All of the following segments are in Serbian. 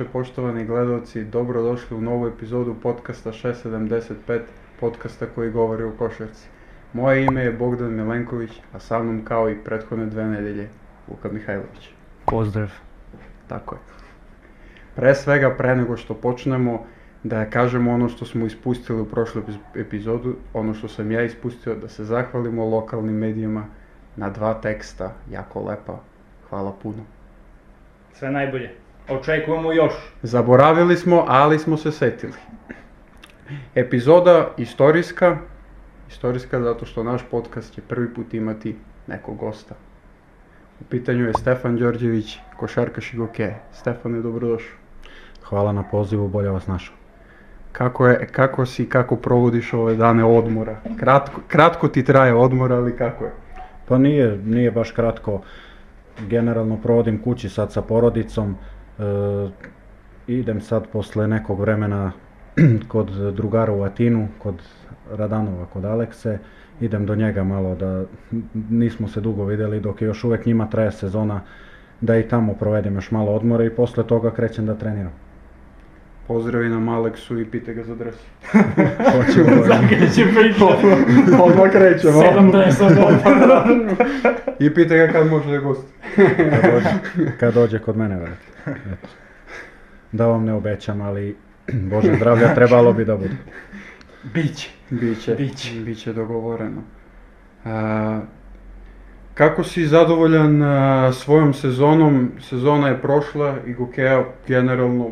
večer poštovani gledalci, dobrodošli u novu epizodu podcasta 675, podcasta koji govori o košarci. Moje ime je Bogdan Milenković, a sa mnom kao i prethodne dve nedelje, Luka Mihajlović. Pozdrav. Tako je. Pre svega, pre nego što počnemo, da kažemo ono što smo ispustili u prošloj epiz- epizodu, ono što sam ja ispustio, da se zahvalimo lokalnim medijima na dva teksta, jako lepa. Hvala puno. Sve najbolje. Očekujemo još. Zaboravili smo, ali smo se setili. Epizoda istorijska, istorijska zato što naš podcast će prvi put imati nekog gosta. U pitanju je Stefan Đorđević, košarkaš i goke. Stefane, dobrodošao. Hvala na pozivu, bolje vas našao. Kako, je, kako si, kako provodiš ove dane odmora? Kratko, kratko ti traje odmor, ali kako je? Pa nije, nije baš kratko. Generalno provodim kući sad sa porodicom. E, idem sad posle nekog vremena kod drugara u Atinu, kod Radanova, kod Alekse. Idem do njega malo da nismo se dugo videli dok je još uvek njima traje sezona da i tamo provedem još malo odmora i posle toga krećem da treniram. Pozdravi nam Aleksu i pite ga za dres. Hoćemo, Zakreće priča. Odmah krećemo. 70 godina. I pite ga kad može da gosti. kad, dođe, kad dođe kod mene, verujte. Da vam ne obećam, ali Bože zdravlja trebalo bi da bude. Biće. Biće, Biće. biće dogovoreno. A, kako si zadovoljan a, svojom sezonom? Sezona je prošla i Gokeja generalno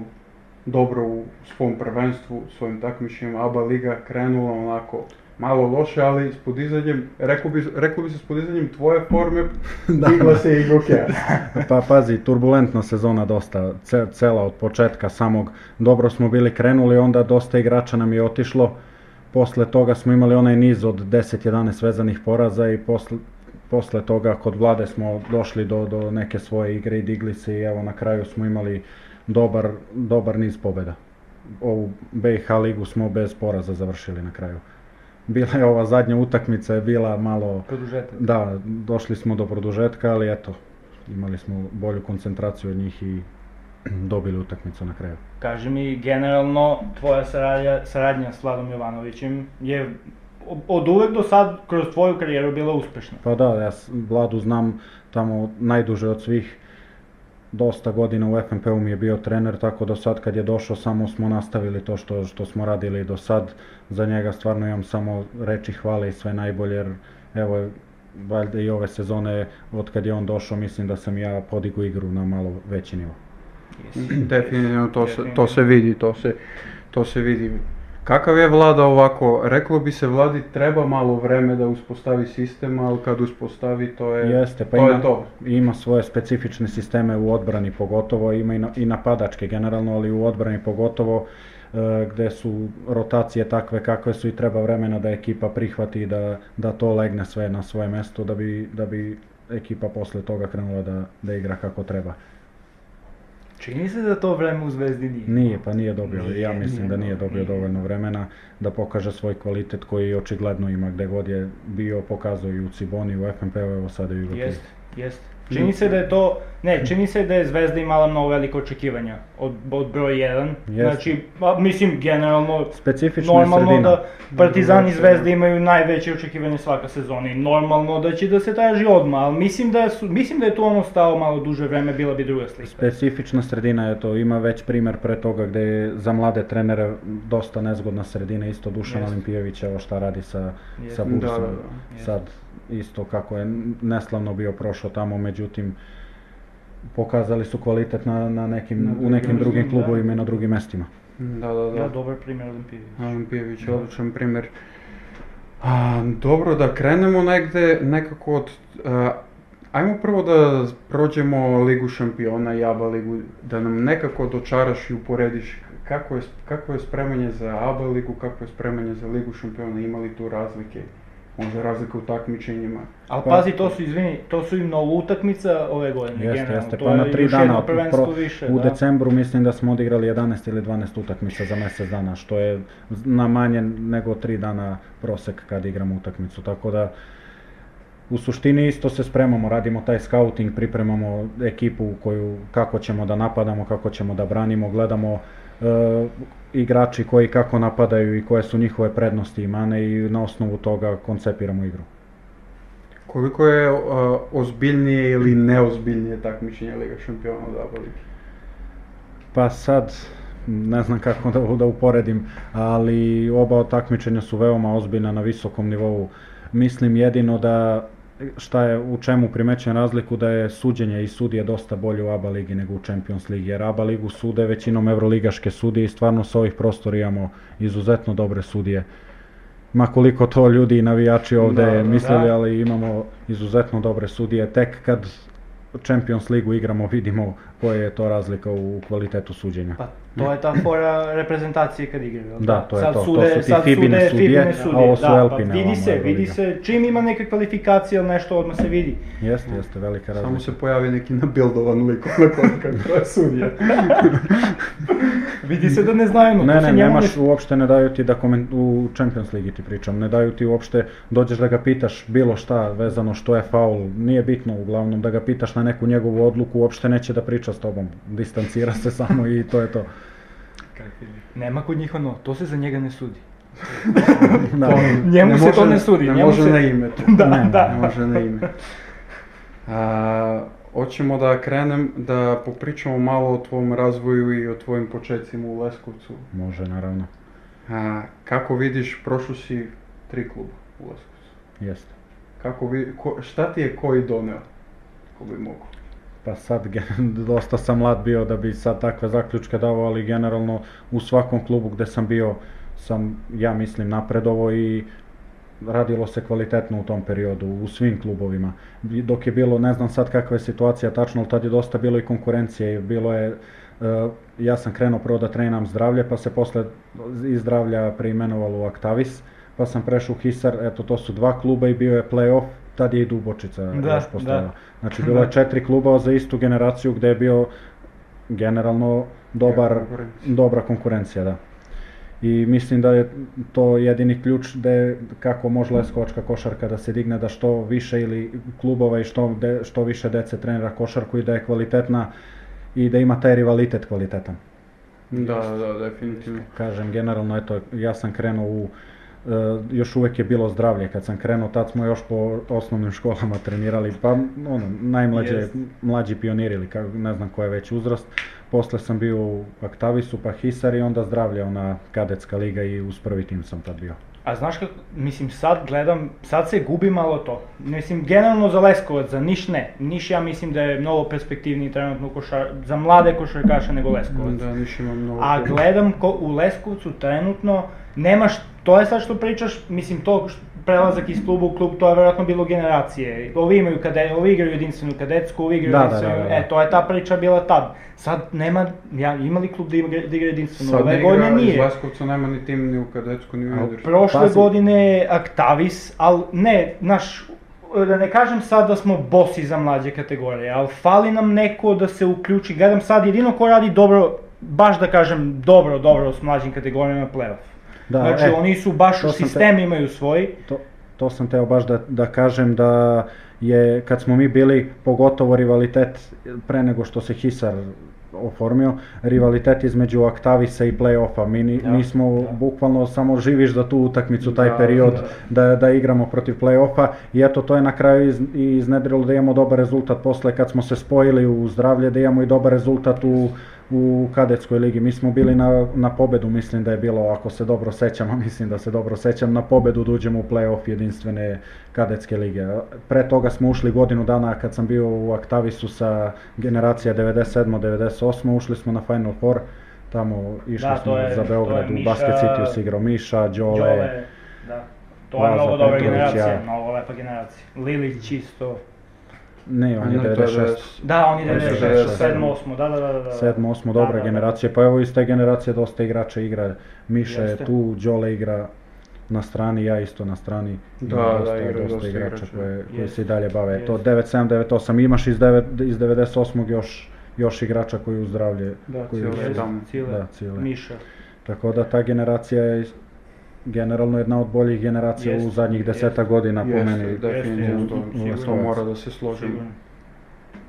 dobro u svom prvenstvu, svojim takmičenjima. ABA liga krenula onako malo loše, ali s podizanjem, rekao bi, rekao bi se s podizanjem tvoje forme, digla se i Gokeja. Pa pazi, turbulentna sezona dosta, ce, cela od početka samog. Dobro smo bili krenuli, onda dosta igrača nam je otišlo. Posle toga smo imali onaj niz od 10-11 vezanih poraza i posle, posle toga kod Vlade smo došli do, do neke svoje igre i digli se i evo na kraju smo imali dobar, dobar niz pobeda. Ovu BiH ligu smo bez poraza završili na kraju. Bila je ova zadnja utakmica je bila malo Produžetak. da, došli smo do produžetka, ali eto, imali smo bolju koncentraciju od njih i dobili utakmicu na kraju. Kaži mi, generalno, tvoja saradnja, saradnja s Vladom Jovanovićem je od uvek do sad kroz tvoju karijeru bila uspešna. Pa da, ja Vladu znam tamo najduže od svih, dosta godina u FNP-u mi je bio trener, tako da sad kad je došao samo smo nastavili to što, što smo radili do sad. Za njega stvarno imam samo reči hvale i sve najbolje, jer evo, valjda i ove sezone, od kad je on došao, mislim da sam ja podigu igru na malo veći nivo. Definitivno to se, to se vidi, to se, to se vidi. Kakav je vlada ovako, reklo bi se vladi treba malo vreme da uspostavi sistem, ali kad uspostavi to je Jeste, pa to. ima, Je to. ima svoje specifične sisteme u odbrani pogotovo, ima i, na, i napadačke generalno, ali u odbrani pogotovo e, gde su rotacije takve kakve su i treba vremena da ekipa prihvati da, da to legne sve na svoje mesto da bi, da bi ekipa posle toga krenula da, da igra kako treba. Čini se da to vreme u Zvezdi nije. Nije, pa nije dobio, Nije, ja mislim nije da nije dobio, nije. dovoljno vremena da pokaže svoj kvalitet koji očigledno ima gde god je bio, pokazao i u Ciboni, u FNP-u, evo sada i u Gotivi. Jest, jest. Čini se da je to, ne, čini se da je Zvezda imala mnogo velike očekivanja od, od broj 1. Jeste. Znači, pa, mislim, generalno, Specifična normalno sredina. da Partizan i Zvezda imaju najveće očekivanje svaka sezona i normalno da će da se traži odmah, ali mislim da, su, mislim da je tu ono stalo malo duže vreme, bila bi druga slika. Specifična sredina je to, ima već primer pre toga gde je za mlade trenere dosta nezgodna sredina, isto Dušan Jeste. Olimpijević, evo šta radi sa, Jeste. sa Da, Bursom, da, da. sad isto kako je neslavno bio prošao tamo, međutim pokazali su kvalitet na, na nekim, Na u nekim drugim da. klubovima i na drugim mestima. Da, da, da. Ja, dobar primjer Olimpijević. Olimpijević, Da. odličan primjer. A, dobro, da krenemo negde, nekako od... a, ajmo prvo da prođemo Ligu šampiona i ABA ligu, da nam nekako dočaraš i uporediš kako je, kako je spremanje za ABA ligu, kako je spremanje za Ligu šampiona, ima li tu razlike, možda razlike u takmičenjima. Ali Pa- pazi, to su, izvini, to su i mnogo utakmica ove godine, Jeste, generalno. jeste, pa na tri dana, pro- više, u da. decembru mislim da smo odigrali 11 ili 12 utakmica za mjesec dana, što je na manje nego tri dana prosek kad igramo utakmicu, tako da u suštini isto se spremamo, radimo taj scouting, pripremamo ekipu koju, kako ćemo da napadamo, kako ćemo da branimo, gledamo e, igrači koji kako napadaju i koje su njihove prednosti i mane i na osnovu toga koncepiramo igru. Koliko je uh, ozbiljnije ili neozbiljnije takmičenje Liga šampiona od ABA Ligi? Pa sad, ne znam kako da, da uporedim, ali oba takmičenja su veoma ozbiljna na visokom nivou. Mislim jedino da šta je u čemu primećen razliku da je suđenje i sudije dosta bolje u ABA ligi nego u Champions ligi, jer ABA ligu sude većinom evroligaške sudije i stvarno sa ovih prostora imamo izuzetno dobre sudije. Ma koliko to ljudi i navijači ovde da, da, mislili, da. ali imamo izuzetno dobre sudije. Tek kad Champions ligu igramo vidimo koja je to razlika u kvalitetu suđenja. Pa to je ta fora reprezentacije kad igraju. Da, to je sad to. Sude, to su ti Fibine sudije, fibine sudije, a ovo su da, Elpine. Pa vidi se, vidi se, čim ima neka kvalifikacija ili nešto, odmah se vidi. Jeste, jeste, velika razlika. Samo se pojavi neki nabildovan lik na kako je sudija. vidi se da ne znaju. Ne, ne, nemaš, ne... uopšte ne daju ti da koment, u Champions Ligi ti pričam, ne daju ti uopšte, dođeš da ga pitaš bilo šta vezano što je faul, nije bitno uglavnom da ga pitaš na neku njegovu odluku, uopšte neće da priča s tobom, distancira se samo i to je to. Nema kod njih ono, to se za njega ne sudi. da, njemu ne se može, to ne sudi. Ne njemu može se... na ime to. da, ne, da. Ne može na ime. A, hoćemo da krenem, da popričamo malo o tvom razvoju i o tvojim početcima u Leskovcu. Može, naravno. A, kako vidiš, prošao si tri kluba u Leskovcu. Jeste. Kako vi, ko, šta ti je koji doneo, ko bi mogo? Pa sad, dosta sam mlad bio da bi sad takve zaključke davao, ali generalno u svakom klubu gde sam bio sam, ja mislim, napredovo i radilo se kvalitetno u tom periodu, u svim klubovima. Dok je bilo, ne znam sad kakva je situacija tačno, ali tad je dosta bilo i konkurencije. Bilo je, uh, ja sam krenuo prvo da trenam zdravlje, pa se posle iz zdravlja preimenovalo u Aktavis, pa sam prešao u Hisar, eto to su dva kluba i bio je play-off, tad je i Dubočica da, još postojala. Da. Znači bilo je četiri kluba za istu generaciju gde je bio generalno dobar, konkurencija. dobra konkurencija, da. I mislim da je to jedini ključ da je kako može leskovačka košarka da se digne da što više ili klubova i što, de, što više dece trenira košarku i da je kvalitetna i da ima taj rivalitet kvalitetan. Da, da, definitivno. Kažem, generalno, eto, ja sam krenuo u još uvek je bilo zdravlje kad sam krenuo, tad smo još po osnovnim školama trenirali, pa ono, najmlađe, yes. mlađi pioniri ili kako, ne znam koja je već uzrast. Posle sam bio u Aktavisu, pa Hisar i onda zdravlje, ona kadetska liga i uz prvi tim sam tad bio. A znaš kako, mislim sad gledam, sad se gubi malo to. Mislim, generalno za Leskovac, za Niš ne. Niš ja mislim da je mnogo perspektivniji trenutno košar, za mlade košarkaše nego Leskovac. Da, Niš ima mnogo. A gledam ko, u Leskovcu trenutno, nemaš, to je sad što pričaš, mislim to prelazak iz kluba u klub, to je verovatno bilo generacije. Ovi imaju kade, ovi igraju jedinstvenu kadetsku, ovi igraju da, jedinstvenu, da, da, da. e, to je ta priča bila tad. Sad nema, ja, ima li klub da, ima, da igra jedinstvenu? Sad Ove godine nije. Sad Leskovca nema ni tim ni u kadetsku, ni u jedinstvenu. Prošle Pazi. godine je Aktavis, ali ne, naš, da ne kažem sad da smo bosi za mlađe kategorije, ali fali nam neko da se uključi. Gledam sad jedino ko radi dobro, baš da kažem dobro, dobro s mlađim kategorijama playoff. Da, znači e, oni su baš u sistem te, imaju svoj. To, to sam teo baš da, da kažem da je kad smo mi bili pogotovo rivalitet pre nego što se Hisar oformio, rivalitet između Aktavisa i play-offa. Mi, ja, mi smo da. bukvalno samo živiš za tu utakmicu, taj da, period da. da, da igramo protiv play-offa i eto to je na kraju iz, iznedrilo da imamo dobar rezultat posle kad smo se spojili u zdravlje, da imamo i dobar rezultat u u kadetskoj ligi. Mi smo bili na, na pobedu, mislim da je bilo, ako se dobro sećam, a mislim da se dobro sećam, na pobedu da uđemo u play-off jedinstvene kadetske lige. Pre toga smo ušli godinu dana kad sam bio u Aktavisu sa generacija 97-98, ušli smo na Final Four, tamo išli da, smo je, za Beograd, u Basket City se igrao Miša, Đole, Đole da. To je mnogo dobra generacija, mnogo lepa generacija. Lilić čisto, Ne, on je 96. Da, on je 96, 7, 8, da, da, da. da. 7, 8, dobra da, da, generacija. Pa evo iz te generacije dosta igrača igra. Miša je tu, Đole igra na strani, ja isto na strani. Da, da, dosta, igra, dosta, dosta igrača koje, koji se i dalje bave. To 97, 98, imaš iz, 9, iz 98. još još igrača koji uzdravlje. Da, koji cijele, tamo. Cijele, da, cijele. Miša. Tako da ta generacija je generalno jedna od boljih generacija Jest, u zadnjih jest, deseta godina po Jeste, meni. definitivno, Jeste, to, mora da se složimo.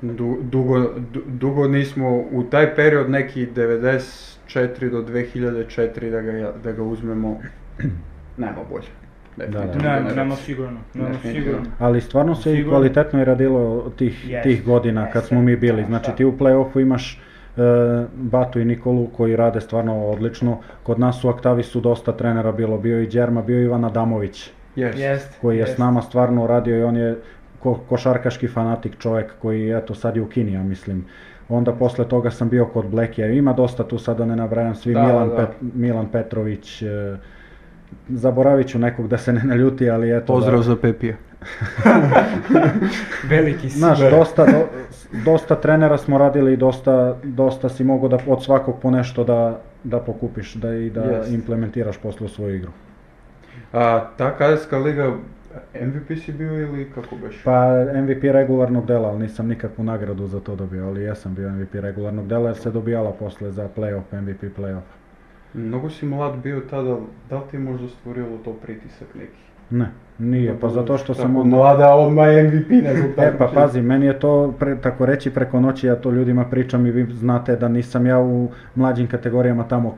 Du- dugo, du- dugo nismo u taj period neki 94 do 2004 da ga, da ga uzmemo, nema bolje. Definitivno Da, Nema, generacija. nema sigurno, nema sigurno. Ali stvarno se i kvalitetno i radilo tih, Jest, tih godina kad jeste, smo mi bili. da, Znači da. ti u play-offu imaš Batu i Nikolu koji rade stvarno odlično. Kod nas u Aktavi su dosta trenera bilo, bio i Đerma, bio i Ivan Adamović Yes. Jest, koji je jest. s nama stvarno radio i on je ko, košarkaški fanatik čovjek koji eto sad je u Kini, ja mislim. Onda posle toga sam bio kod Blekija, ima dosta tu sad da ne nabrajam svi, Da, Milan, da. Pet, Milan Petrović, e, zaboravit ću nekog da se ne naljuti, ali eto Pozdrav da, za Pepija. Veliki si. Znaš, dosta, do, dosta trenera smo radili i dosta, dosta si mogao da od svakog po nešto da, da pokupiš da i da Jest. implementiraš posle u svoju igru. A ta KSK liga, MVP si bio ili kako beš? Pa MVP regularnog dela, ali nisam nikakvu nagradu za to dobio, ali jesam bio MVP regularnog dela jer se dobijala posle za playoff, MVP playoff. Mnogo si mlad bio tada, da li ti je možda stvorilo to pritisak neki? Ne, nije, pa zato što sam Tako onda... Mlada odmah MVP nego E pa pazi, meni je to, pre, tako reći preko noći, ja to ljudima pričam i vi znate da nisam ja u mlađim kategorijama tamo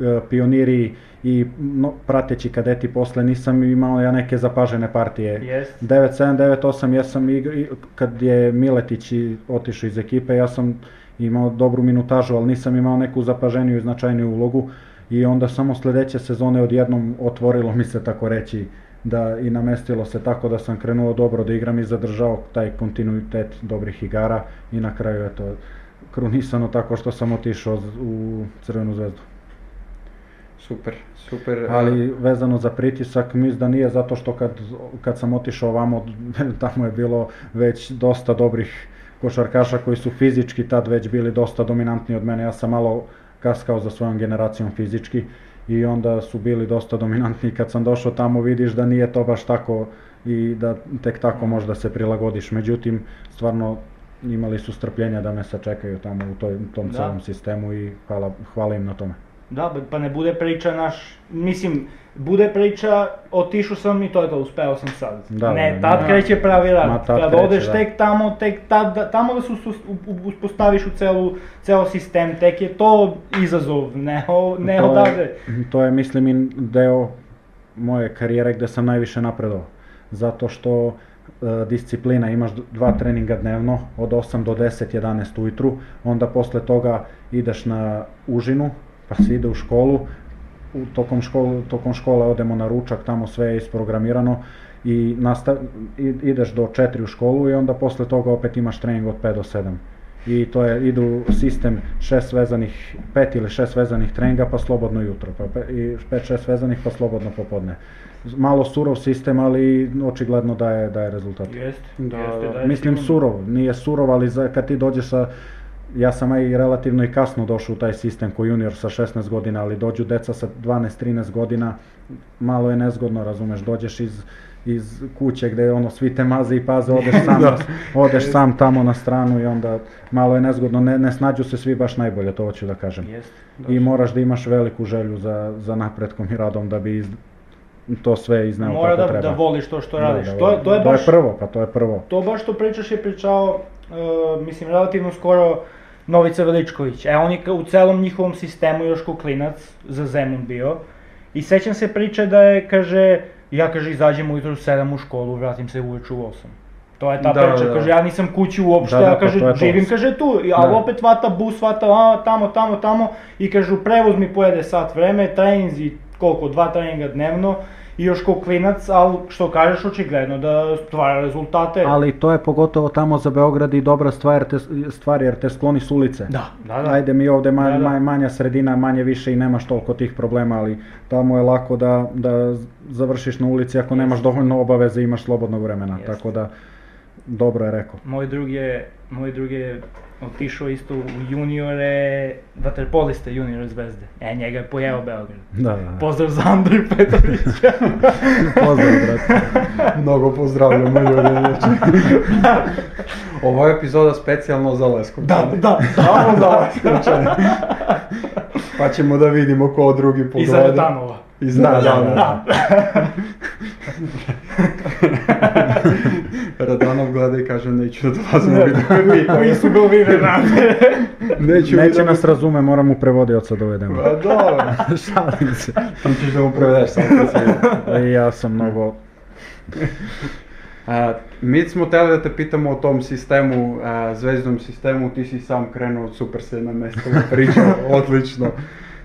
e, pioniri i no, prateći kadeti posle nisam imao ja neke zapažene partije. Jest. 9-7, 9-8 jesam igr- i kad je Miletić otišao iz ekipe, ja sam imao dobru minutažu, ali nisam imao neku zapaženiju i značajniju ulogu i onda samo sledeće sezone odjednom otvorilo mi se tako reći da i namestilo se tako da sam krenuo dobro da igram i zadržao taj kontinuitet dobrih igara i na kraju eto krunisano tako što sam otišao u Crvenu zvezdu. Super, super. Ali vezano za pritisak, mislim da nije zato što kad, kad sam otišao ovamo, tamo je bilo već dosta dobrih košarkaša koji su fizički tad već bili dosta dominantni od mene. Ja sam malo kaskao za svojom generacijom fizički i onda su bili dosta dominantni. Kad sam došao tamo vidiš da nije to baš tako i da tek tako možda se prilagodiš. Međutim, stvarno imali su strpljenja da me sačekaju tamo u toj, tom Da. celom sistemu i hvala, hvala im na tome. Da, pa ne bude priča naš, mislim, bude priča, otišao sam i to je to, uspeo sam sad. Da, ne, da, tad da. kreće pravi rad. Kad odeš da. tek tamo, tek tad, da- tamo da se uspostaviš u celu, ceo sistem, tek je to izazov, ne, o- ne To je- odavde. To je, mislim, i deo moje karijere gde sam najviše napredovao. Zato što e, disciplina, imaš dva treninga dnevno, od 8 do 10, 11 ujutru, onda posle toga ideš na užinu, pa se ide u školu, u, tokom, škole, tokom škole odemo na ručak, tamo sve je isprogramirano i nastav, ideš do 4 u školu i onda posle toga opet imaš trening od 5 do 7. I to je, idu sistem šest vezanih, pet ili šest vezanih treninga pa slobodno jutro, pa pe, i pet šest vezanih pa slobodno popodne. Malo surov sistem, ali očigledno daje, daje rezultat. Jest, Da, jeste, da. da je Mislim sigurno. surov, nije surov, ali za, kad ti dođeš sa, ja sam i relativno i kasno došao u taj sistem ko junior sa 16 godina, ali dođu deca sa 12-13 godina, malo je nezgodno, razumeš, dođeš iz, iz kuće gde ono svi te maze i paze, odeš sam, Da. odeš sam tamo na stranu i onda malo je nezgodno, ne, ne snađu se svi baš najbolje, to hoću da kažem. Jest. I moraš da imaš veliku želju za, za napretkom i radom da bi iz, to sve izneo Mora kako da, treba. da voliš to što Da, radiš. da to, je, to je baš, prvo, pa to je prvo. to baš što pričaš je pričao, uh, mislim, relativno skoro Novica Veličković. E, on je u celom njihovom sistemu još ko klinac za Zemun bio. I sećam se priče da je, kaže, ja kaže izađem ujutro u 7 u školu, vratim se uveče u 8. To je ta Da, priča, da. kaže ja nisam kući uopšte, Da, da, ja pa kaže to. živim kaže tu, ali Da. opet vata bus, vata a, tamo, tamo, tamo i kažu prevoz mi pojede sat vreme, treninzi koliko, dva treninga dnevno i još ko klinac, ali što kažeš očigledno da stvara rezultate. Ali to je pogotovo tamo za Beograd i dobra stvar, te, stvar jer te skloni s ulice. Da, da, da. Ajde mi ovde ma, Da, da. ma- manja sredina, manje više i nemaš toliko tih problema, ali tamo je lako da, da završiš na ulici ako nemaš dovoljno obaveze i imaš slobodnog vremena. Tako da, dobro je rekao. Moj drug je, moj drug je otišao isto u juniore, vaterpolista juniore zvezde. E, njega je pojeo Beograd. Da, da. Pozdrav za Andriju Petrovića. Pozdrav, brate. Mnogo pozdravljamo ljudi. Znači. Ovo je epizoda specijalno za Leskovce. da, da, Samo za Leskovčane. Pa ćemo da vidimo ko drugi I za pogleda. Retanova. Iz Da, da, Radanova. da. Radanov gleda i kaže neću da dolazim u video. Koji su bili Renate. Neću Neće nas razume, moram mu prevodioca dovedemo. Pa dobro. Šalim se. Sam ćeš da mu prevedeš sam I ja sam mnogo... A, mi smo teli da te pitamo o tom sistemu, a, zvezdnom sistemu, ti si sam krenuo od super se na mesto priča, odlično.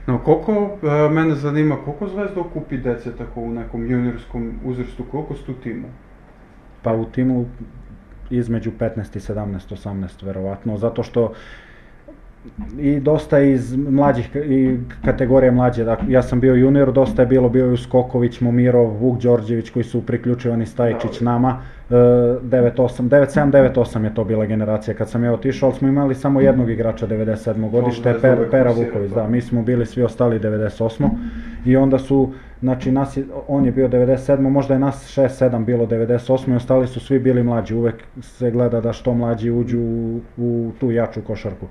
No koliko, a, mene zanima, koliko zvezda okupi dece tako u nekom juniorskom uzrastu, koliko su tu timu? Pa u timu između 15 i 17, 18 verovatno, zato što i dosta iz mlađih i kategorije mlađe, dakle, ja sam bio junior, dosta je bilo, bio je Uskoković, Momirov, Vuk Đorđević koji su priključivani Stajčić Da. nama, e, 9-8, 9-7, 9-8 je to bila generacija kad sam ja otišao, ali smo imali samo jednog igrača 97. godište, Per, Pera Vuković, to. da, mi smo bili svi ostali 98. I onda su, znači nas je, on je bio 97, možda je nas 6-7 bilo 98 i ostali su svi bili mlađi. Uvek se gleda da što mlađi uđu u, u tu jaču košarku.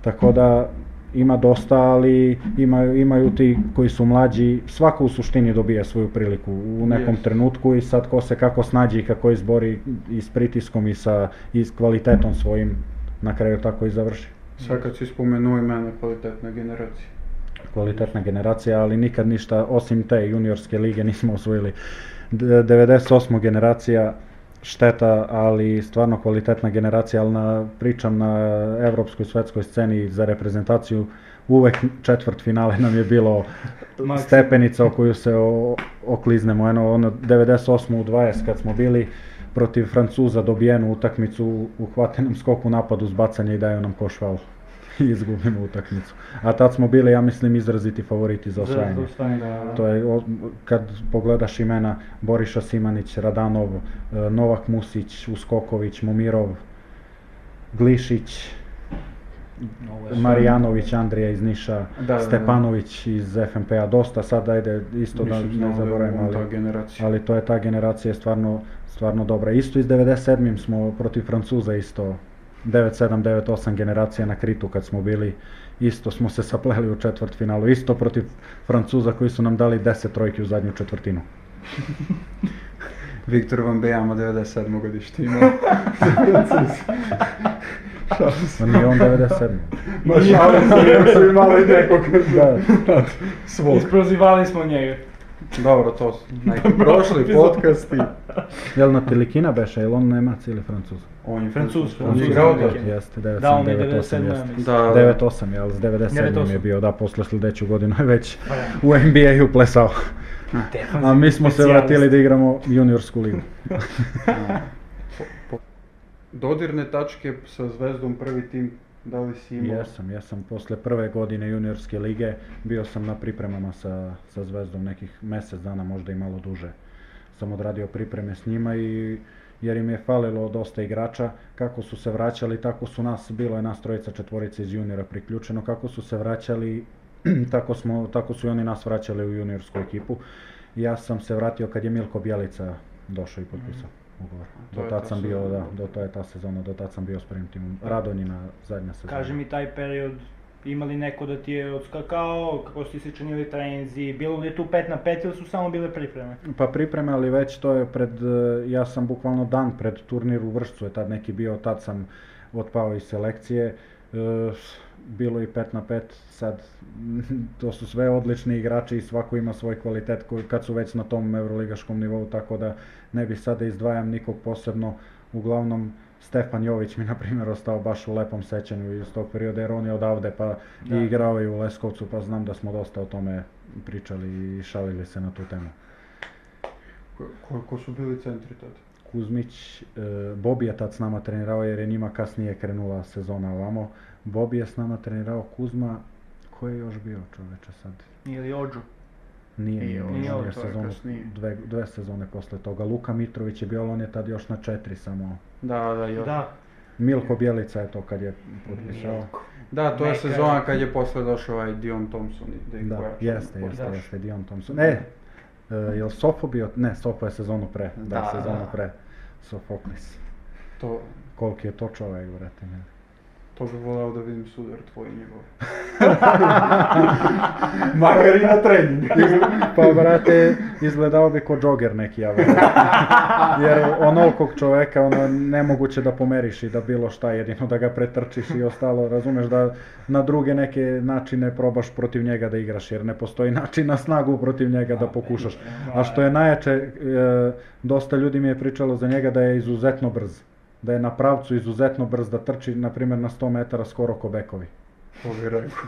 Tako da ima dosta, ali imaju, imaju ti koji su mlađi, svako u suštini dobija svoju priliku u nekom Jest. trenutku i sad ko se kako snađi i kako izbori i s pritiskom i sa i s kvalitetom svojim na kraju tako i završi. Sad kad si spomenuo imena kvalitetne generacije. kvalitetna generacija, ali nikad ništa osim te juniorske lige nismo osvojili. D- 98. generacija šteta, ali stvarno kvalitetna generacija, ali na, pričam na evropskoj svetskoj sceni za reprezentaciju uvek četvrt finale nam je bilo stepenica o koju se o, okliznemo. Eno, ono, 98. u 20 kad smo bili protiv Francuza dobijenu utakmicu u uhvatenom skoku napadu s bacanja i daju nam koš faul. Izgubimo utakmicu. A tad smo bili, ja mislim, izraziti favoriti za osvajanje. Za osvajanje. To je, kad pogledaš imena Boriša Simanić, Radanov, e, Novak Musić, Uskoković, Momirov, Glišić, Marijanović, Andrija iz Niša, Da, da, da. Stepanović iz FNP-a, dosta sad ajde isto da ne da zaboravimo, ali, ali to je ta generacija je stvarno, stvarno dobra. Isto iz 97. smo protiv Francuza isto 9-7, 9-8 generacija na Kritu kad smo bili, isto smo se sapleli u četvrt finalu, isto protiv Francuza koji su nam dali 10 trojki u zadnju četvrtinu. Viktor Van Bejama 97. godište ima. Ma nije on 97. Ma šalim se, jer su imali nekog Da. svog. Isprozivali smo njega. Dobro, to su neki prošli podcasti. Jel na Tilikina beše, jel on Nemac ili Francuz? On je Francuz, on je igrao da. da. Jeste, 9-7, Da, on je 9-8 97, ja jeste. mislim. Da, 9-8, jel, s 97 je 9-8. bio, da, posle sljedeću godinu je već Pa da. u NBA-u plesao. A mi smo se vratili da igramo juniorsku ligu. Dodirne tačke sa Zvezdom prvi tim, da li si imao? Jesam, jesam. Posle prve godine juniorske lige bio sam na pripremama sa, sa Zvezdom nekih mjesec dana, možda i malo duže. Sam odradio pripreme s njima i jer im je falilo dosta igrača, kako su se vraćali, tako su nas, bilo je nas trojica, četvorica iz juniora priključeno, kako su se vraćali, tako, smo, tako su i oni nas vraćali u juniorsku ekipu. Ja sam se vratio kad je Milko Bjelica došao i potpisao ugovor. To Do tad ta sam bio, da, do to je ta sezona, do tad sam bio s prvim timom. Radonjina zadnja sezona. Kaži mi taj period, ima li neko da ti je odskakao, kako su ti se činili treninzi, bilo li je tu 5 na 5 ili su samo bile pripreme? Pa pripreme, ali već to je pred, e, ja sam bukvalno dan pred turnir u Vršcu je tad neki bio, tad sam otpao iz selekcije. E, bilo i 5 na 5, sad to su sve odlični igrači i svako ima svoj kvalitet koji, kad su već na tom evroligaškom nivou, tako da ne bih sada izdvajam nikog posebno. Uglavnom, Stefan Jović mi na primjer ostao baš u lepom sećanju iz tog perioda jer on je odavde pa Da. i igrao i u Leskovcu pa znam da smo dosta o tome pričali i šalili se na tu temu. Ko, ko, ko su bili centri tada? Kuzmić, e, Bobi je tad s nama trenirao jer je njima kasnije krenula sezona ovamo. Bobi je s nama trenirao Kuzma, ko je još bio čoveče sad? Ili Ođu? Nije, Nije nije, nije, to je sezonu, kasnije. dve, dve sezone posle toga. Luka Mitrović je bio, ali on je tad još na četiri samo. Da, da, još. Da. Milko Bjelica je to kad je potpisao. Milko. Da, to je Neka- sezona kad je posle došao ovaj Dion Thompson i da Da, jeste, jeste, Da. jeste, Dion Thompson. E, e, jel Sofo bio? Ne, Sofo je sezonu pre, da, Da, sezonu da. pre. Sofoklis. To, Koliki je to čovjek, brate. mili. To bi voleo da vidim sudar tvoj i njegov. Makar i na treningu. Pa, brate, izgledao bi ko džoger neki, ja. Jer onolikog čoveka, ono, nemoguće da pomeriš i da bilo šta, jedino da ga pretrčiš i ostalo, razumeš da na druge neke načine probaš protiv njega da igraš, jer ne postoji način na snagu protiv njega da pokušaš. A što je najjače, e, dosta ljudi mi je pričalo za njega da je izuzetno brz. da je na pravcu izuzetno brz, da trči naprimer, na 100 metra skoro Kobekovi.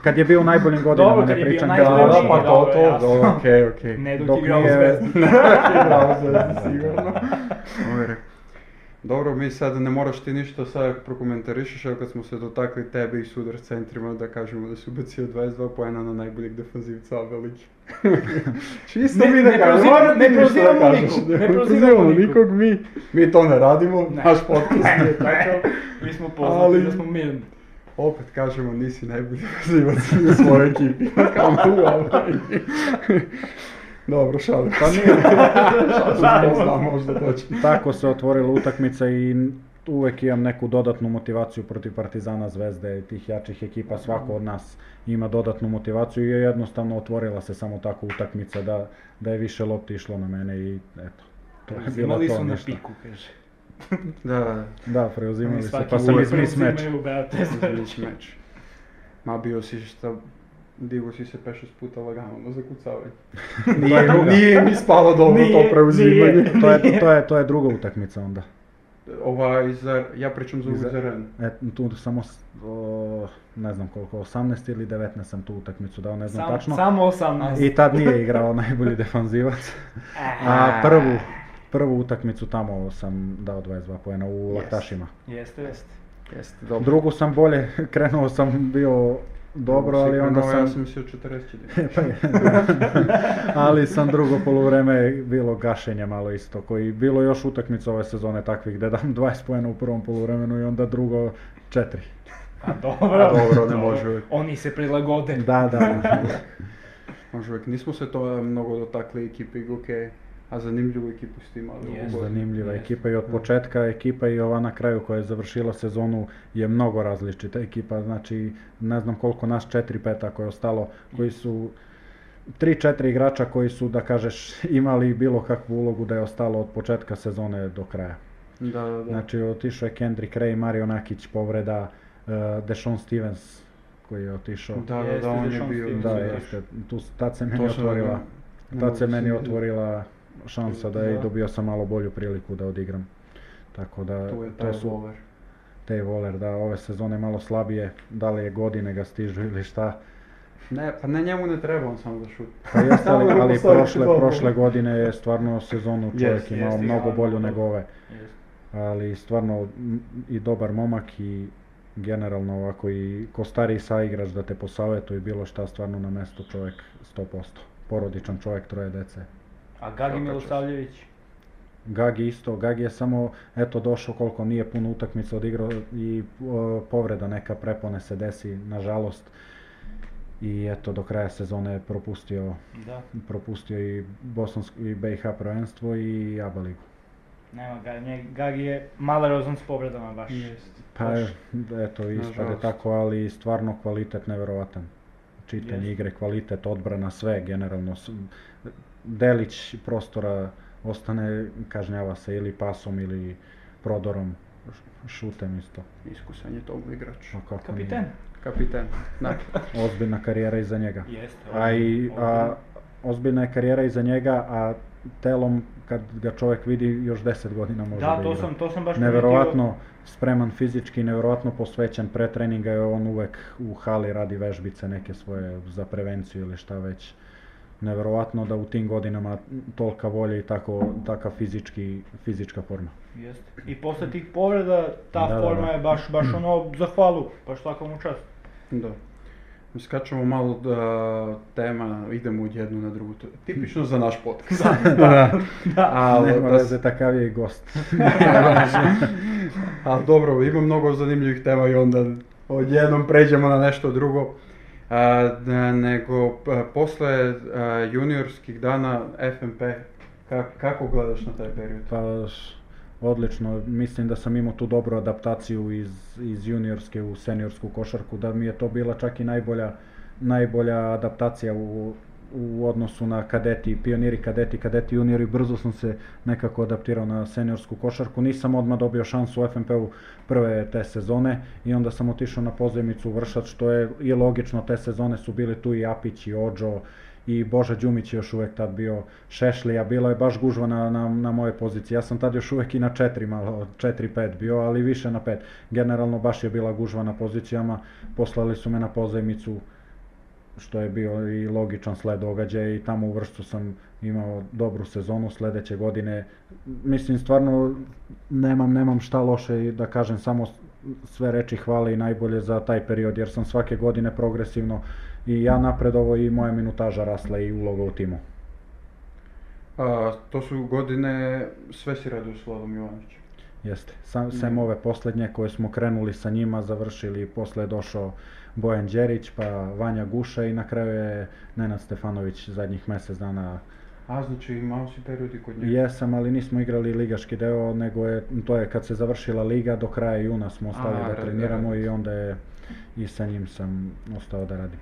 Kad je bil najbolj godin, Dobro, ne pričam, da je bilo pa to, to, ja, jasno. do, ok, ok. Ne, dok, dok je igral zvezd. Ne, dok je igral zvezd, sigurno. Dobro, mi sad ne moraš ti ništa sad prokomentarišeš, evo kad smo se dotakli tebe i sudar centrima, da kažemo da si ubacio 22 poena na najboljeg defanzivca ove. Čisto Ne- mi da ne kažemo, moram ti ne ništa da kažeš, nikog, ne prozivamo nikog. mi, mi to ne radimo, Ne. naš podcast nije takav. Mi smo poznati Ali- da smo mirni. Opet kažemo, nisi najbolji defanzivac u svojoj ekipi, kamo u ovoj. Dobro, šalim Pa nije, Šalim se, znam možda točno. tako se otvorila utakmica i uvek imam neku dodatnu motivaciju protiv Partizana, Zvezde i tih jačih ekipa, svako od nas ima dodatnu motivaciju i je jednostavno otvorila se samo tako utakmica da, da je više lopti išlo na mene i eto, to je bilo Imali to su na ništa. piku, kaže. Da, da, Da, preuzimali su, pa sam izmis meč. preuzimaju, meč. Ma bio si šta, digo si se 5-6 puta lagano na zakucavanje. Nije, druga. nije mi spalo dobro Nije, to preuzimanje. nije. To je, to, je, to je druga utakmica onda. Ovaj, za, ja pričam za ovu Za- za Ren. E, tu samo, o, ne znam koliko, 18 ili 19 sam tu utakmicu dao, ne znam Sam- tačno. Samo 18. I tad nije igrao najbolji defanzivac. A prvu, prvu utakmicu tamo sam dao 22 poena u Jest. laktašima. Jeste, jeste. Jeste, dobro. Drugu sam bolje, krenuo sam bio dobro, ali onda Ja sam... sam mislio 40 Pa je, da. ali sam drugo poluvreme bilo gašenje malo isto, koji bilo još utakmica ove sezone takvih gdje dam 20 poena u prvom poluvremenu i onda drugo 4. A dobro. A dobro, ne može uvijek. Oni se prilagode. Da, da. Može uvijek, nismo se to mnogo dotakli ekipi Guke, a zanimljivu ekipu ste imali. godinu. Zanimljiva Jest. ekipa i od početka ekipa i ova na kraju koja je završila sezonu je mnogo različita ekipa, znači ne znam koliko nas 4-5 ako je ostalo, koji su 3-4 igrača koji su da kažeš imali bilo kakvu ulogu da je ostalo od početka sezone do kraja. Da, da, da. Znači otišao je Kendrick Ray, Mario Nakić povreda, uh, Deshaun Stevens koji je otišao. Da, da, da, on je bio. Da, igrač. jeste, tu, tad se meni otvorila, tad se meni se- otvorila šansa da je Da. dobio sam malo bolju priliku da odigram. Tako da, Tu je to taj su Waller. te voler, da ove sezone malo slabije, da li je godine ga stižu ili šta. Ne, pa ne njemu ne treba on samo da šut. Pa jeste, ali, ali postavi prošle, prošle godine je stvarno sezonu čovjek Jest, imao jest, mnogo bolju mnogo nego ove. Ali stvarno i dobar momak i generalno ovako i ko stariji saigrač da te posavjetuje i bilo šta stvarno na mesto čovjek 100%. Porodičan čovjek, troje dece. A Gagi Milosavljević? Gagi isto, Gagi je samo eto došao koliko nije puno utakmica odigrao i o, povreda neka prepone se desi nažalost. I eto do kraja sezone je propustio, Da. propustio i Bosansko i BiH prvenstvo i ABA ligu. Nema ga, nje, Gagi je malerozan s povredama baš. Jest. Pa Baš. eto ispade tako, ali stvarno kvalitet nevjerovatan. Čitanje igre, kvalitet, odbrana, sve generalno. Delić prostora ostane, kažnjava se ili pasom ili prodorom, šutem isto. Iskusan je to igrač. A kako Kapiten? nije? Kapiten. Da. Ozbiljna karijera iza njega. Jeste. A i a, ozbiljna je karijera iza njega, a telom kad ga čovjek vidi još 10 godina može da, Da, to igra. sam, to sam baš Neverovatno spreman fizički, neverovatno posvećen pre treninga je on uvek u hali radi vežbice neke svoje za prevenciju ili šta već. Neverovatno da u tim godinama tolika volja i tako, takav fizički, fizička forma. Jeste. I posle tih povreda, ta Da, da, forma da. je baš, baš ono, za hvalu, baš svakom mu čast. Da. Skačemo malo da tema, idemo od jednu na drugu. To je tipično za naš podcast. da, Da. Ali, nema da veze, takav je i gost. Ali dobro, ima mnogo zanimljivih tema i onda odjednom pređemo na nešto drugo. A, nego a, posle a, juniorskih dana FMP, ka- kako gledaš na taj period? Pa odlično. Mislim da sam imao tu dobru adaptaciju iz, iz juniorske u seniorsku košarku, da mi je to bila čak i najbolja, najbolja adaptacija u, u odnosu na kadeti, pioniri, kadeti, kadeti, juniori, brzo sam se nekako adaptirao na seniorsku košarku. Nisam odmah dobio šansu u FNP-u prve te sezone i onda sam otišao na pozajmicu u Vršac, što je i logično, te sezone su bili tu i Apić i Ođo, i Boža Đumić je još uvek tad bio Šešlija, bilo je baš gužva na, na, na moje pozicije. Ja sam tad još uvek i na četiri malo, četiri, pet bio, ali više na pet. Generalno baš je bila gužva na pozicijama, poslali su me na pozajmicu, što je bio i logičan sled događaja i tamo u Vršcu sam imao dobru sezonu sledeće godine. Mislim, stvarno nemam, nemam šta loše da kažem, samo sve reči hvale i najbolje za taj period, jer sam svake godine progresivno i ja napredovo i moja minutaža rasla i uloga u timu. A, to su godine sve si radio s Vladom Jovanovićem. Jeste, sam, sem ove poslednje koje smo krenuli sa njima, završili, posle je došao Bojan Đerić, pa Vanja Guša i na kraju je Nenad Stefanović zadnjih mesec dana A, znači imao si periodi kod njega? Jesam, ali nismo igrali ligaški deo, nego je, to je kad se završila liga, do kraja juna smo ostali A, da treniramo i onda je i sa njim sam ostao da radim.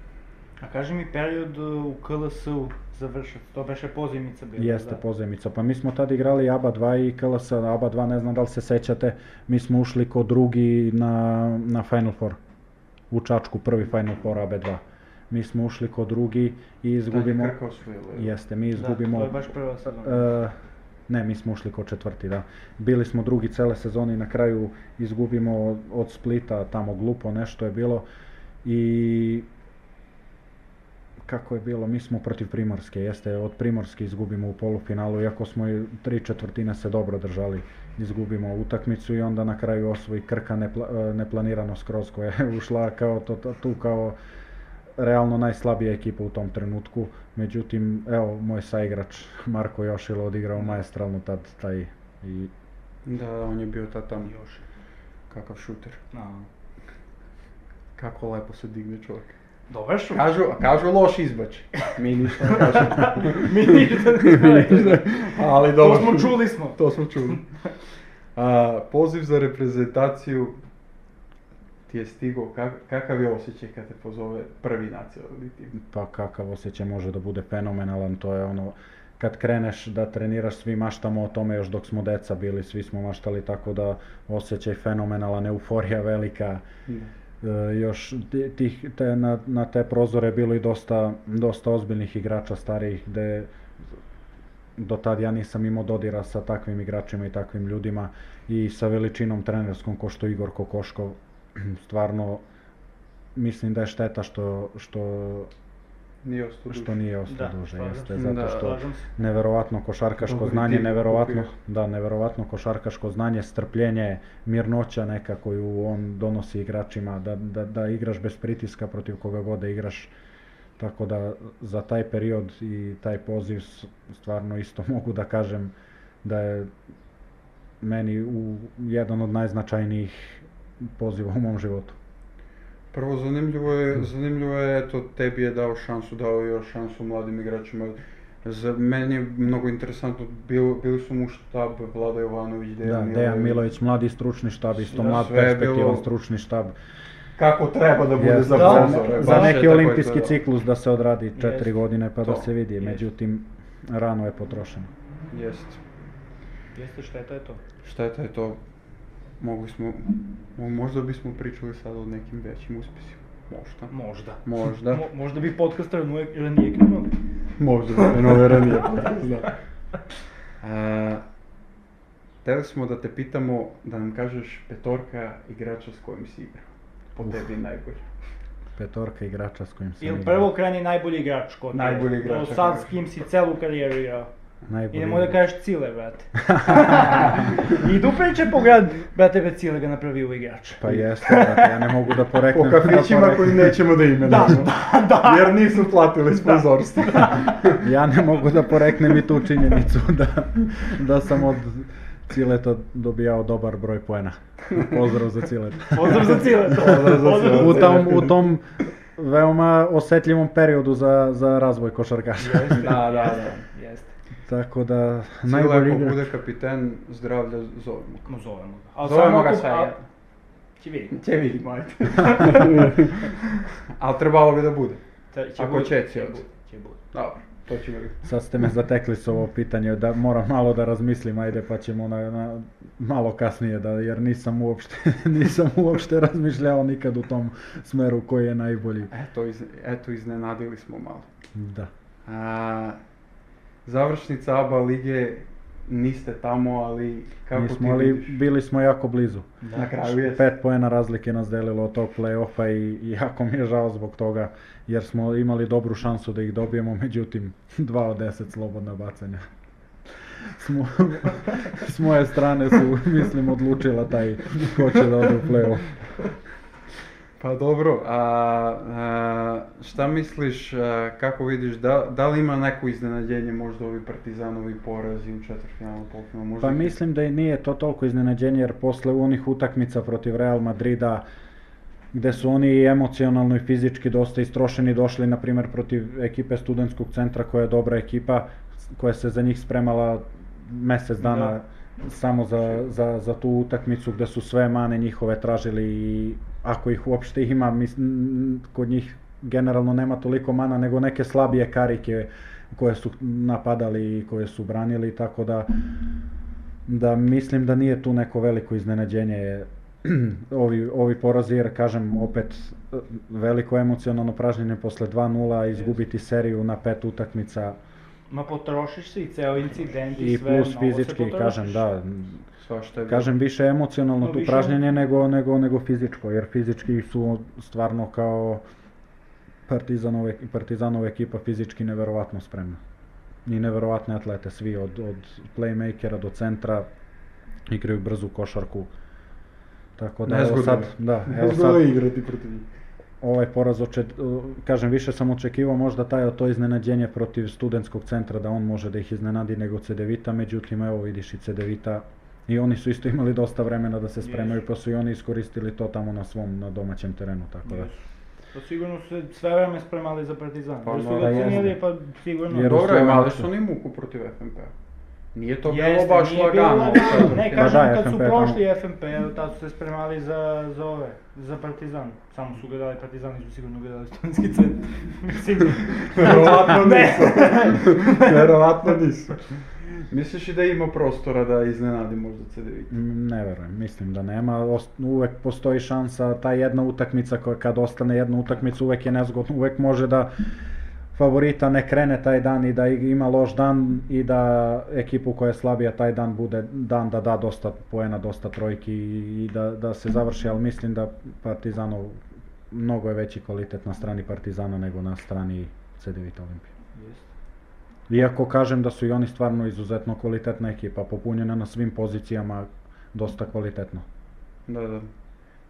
A кажи ми период у КЛС-у завршат. То беше позимица била. Jeste да. pozajmica. Pa mi smo tad igrali ABA 2 i KLS. ABA 2 ne znam da li se sećate, mi smo ušli ko drugi na, na Final Four. U Čačku, prvi Final Four ABA 2. Mi smo ušli ko drugi i izgubimo... Krka osvojila. je. Jeste, mi Да, izgubimo... тоа е баш прва сезона. E, ne, mi smo ušli ko četvrti, da. Bili smo drugi cele sezone i na kraju izgubimo od Splita, tamo glupo nešto je bilo. I kako je bilo, mi smo protiv Primorske, jeste, od Primorske izgubimo u polufinalu, iako smo i tri četvrtine se dobro držali, izgubimo utakmicu i onda na kraju osvoji Krka nepla, e, neplanirano skroz koja je ušla kao to, to, tu kao realno najslabija ekipa u tom trenutku. Međutim, evo, moj saigrač Marko Jošilo odigrao maestralno tad taj i Da, on je bio tad tamo. Još. Kakav šuter. А. Kako lepo se digne čovjek. Шут. Kažu, kažu loš izbač. Mi ništa ne kažemo. Ми ништо не знаеме. Ali Тоа dobro. смо чули смо. To smo čuli. A, poziv za reprezentaciju ti je stigao, kak, kakav je osjećaj kad te pozove prvi nacionalni tim? pa kakav osjećaj može da bude fenomenalan, to je ono kad kreneš da treniraš, svi maštamo o tome još dok smo deca bili, svi smo maštali tako da osjećaj fenomenalan, euforija velika, E, još ti- tih, te, na, na te prozore je bilo i dosta, dosta ozbiljnih igrača starijih, gde do tad ja nisam imao dodira sa takvim igračima i takvim ljudima i sa veličinom trenerskom ko što Igor Kokoškov. Stvarno mislim da je šteta što, što, Nije ostao što nije ostao Da, duže, jeste, se. zato Da, što се. neverovatno košarkaško Dobri znanje, neverovatno, da, neverovatno košarkaško znanje, strpljenje, mirnoća neka koju on donosi igračima, da, da, da igraš bez pritiska protiv koga god da igraš. Tako da za taj period i taj poziv stvarno isto mogu da kažem da je meni u jedan od najznačajnijih poziva u mom životu. Prvo zanimljivo je, zanimljivo je, eto, tebi je dao šansu, dao je još šansu mladim igračima. Za meni je mnogo interesantno, bil, bili su mu u štab Vlada Jovanović, Dejan Da, Dejan Milović, mladi stručni štab, isto Da, mlad perspektivan bilo- stručni štab. Kako treba da bude Jeste, za Da, prozore. za neki olimpijski ciklus da se odradi četiri Jeste. godine pa da To, se vidi, jeste. međutim rano je potrošeno. Jest. Jeste šteta je to. Šteta je to, mogli smo, mo- možda bismo pričali sad o nekim većim uspjesima. Možda. Možda. Možda. Мо- Možda bi podcast ranije ranije krenuli. Možda bi krenuli ranije. da. A, Hteli smo da te pitamo da nam kažeš petorka igrača s kojim si igrao. Po tebi najbolji. Petorka igrača s kojim Ili igrao. prvo kreni najbolji igrač kod. Najbolji igrač, sad s kim si celu karijeru igrao. Najbolji I nemoj da kažeš Cile, brate. I Duplić je po grad, brate, be Cile ga napravio igrač. Pa jeste, brate, ja ne mogu da Po poreknem. kafićima da koji nećemo da imenujemo. Da, da. Jer nisu platili sponzorstvo. Ja ne mogu da poreknem i tu činjenicu da, da sam od Cileta dobijao dobar broj poena. Pozdrav za Cileta. Pozdrav za Cile. Pozdrav za Cile. U tom, u tom veoma osetljivom periodu za, za razvoj košarkaša. Jeste, Da, da, da. Jeste. Tako da, Najbolji najbolji igrač. bude kapiten, zdravlja zovemo. Ma zovemo ga. Ali Zovemo samo ga sve, a- ja. Će vidjeti. Će vidimo, ajde. Ali trebalo bi da bude. Će- će Ako budi, će, će će. budi, će budi. Dobro, to ćemo vidjeti. Sad ste me zatekli s ovo pitanje, da moram malo da razmislim, ajde pa ćemo na, na malo kasnije, da, jer nisam uopšte, nisam uopšte razmišljao nikad u tom smeru koji je najbolji. Eto, iz, eto iznenadili smo malo. Da. A, završnica ABA lige, niste tamo, ali kako Nismo, ti ali vidiš? bili smo jako blizu. Na kraju je. Pet poena razlike nas delilo od tog play-offa i, jako mi je žao zbog toga, jer smo imali dobru šansu da ih dobijemo, međutim, dva od deset slobodna bacanja. S, mo- s moje strane su, mislim, odlučila taj ko će da ode u play-off. Pa dobro, a, a, šta misliš, a, kako vidiš, da, da li ima neko iznenađenje možda ovi partizanovi porazi u četvrtfinalu, polufinalu, možda? Pa mislim da i nije to toliko iznenađenje jer posle onih utakmica protiv Real Madrida gde su oni i emocionalno i fizički dosta istrošeni došli na primjer protiv ekipe studentskog centra koja je dobra ekipa koja se za njih spremala mesec dana Da. Samo za, za, za tu utakmicu gde su sve mane njihove tražili i ako ih uopšte ima, mislim, kod njih generalno nema toliko mana nego neke slabije karike koje su napadali i koje su branili, tako da da mislim da nije tu neko veliko iznenađenje. Ovi, ovi porazi, jer kažem opet veliko emocionalno pražnjenje posle 2-0, izgubiti seriju na pet utakmica Ma potrošiš se i ceo incident i, i sve, plus mnogo se fizički, kažem da, Svašta je kažem više emocionalno No, tu više- pražnjenje nego, nego, nego fizičko, jer fizički su stvarno kao Partizanove, Partizanova ekipa fizički neverovatno spremna. I neverovatne atlete, svi od, od playmakera do centra, igraju brzu košarku. Tako da, evo Nezgodno sad, je. da, evo sad, igrati protiv njih. Ovaj poraz, oče, kažem, više sam očekivao možda taj, to iznenađenje protiv studentskog centra, da on može da ih iznenadi nego Cedevita, međutim, evo vidiš i Cedevita, i oni su isto imali dosta vremena da se spremaju, pa su i oni iskoristili to tamo na svom, na domaćem terenu, tako da. Pa sigurno su se sve vreme spremali za Partizan. Pa Pa, su ga da, cenili, pa sigurno. Jer- Dobro je, mali su oni muku protiv FNP. Nije to bilo Jeste, baš nije bilo lagano. lagano. Ne, Pa kažem, da, kad su prošli FNP, tad su se spremali za, za ove, za Partizan. Samo su gledali Partizan, nisu sigurno gledali studentski centar. Mislim, Verovatno nisu. Verovatno nisu. Misliš i da ima prostora da iznenadi možda CDVita? Ne verujem, mislim da nema, uvek postoji šansa, ta jedna utakmica koja kad ostane jedna utakmica uvek je nezgodno, uvek može da favorita ne krene taj dan i da ima loš dan i da ekipu koja je slabija taj dan bude dan da da dosta poena, dosta trojki i da, da se završi, ali mislim da Partizanov mnogo je veći kvalitet na strani Partizana nego na strani CDVita Olimpije. Iako kažem da su i oni stvarno izuzetno kvalitetna ekipa, popunjena na svim pozicijama, dosta kvalitetno. Da, da.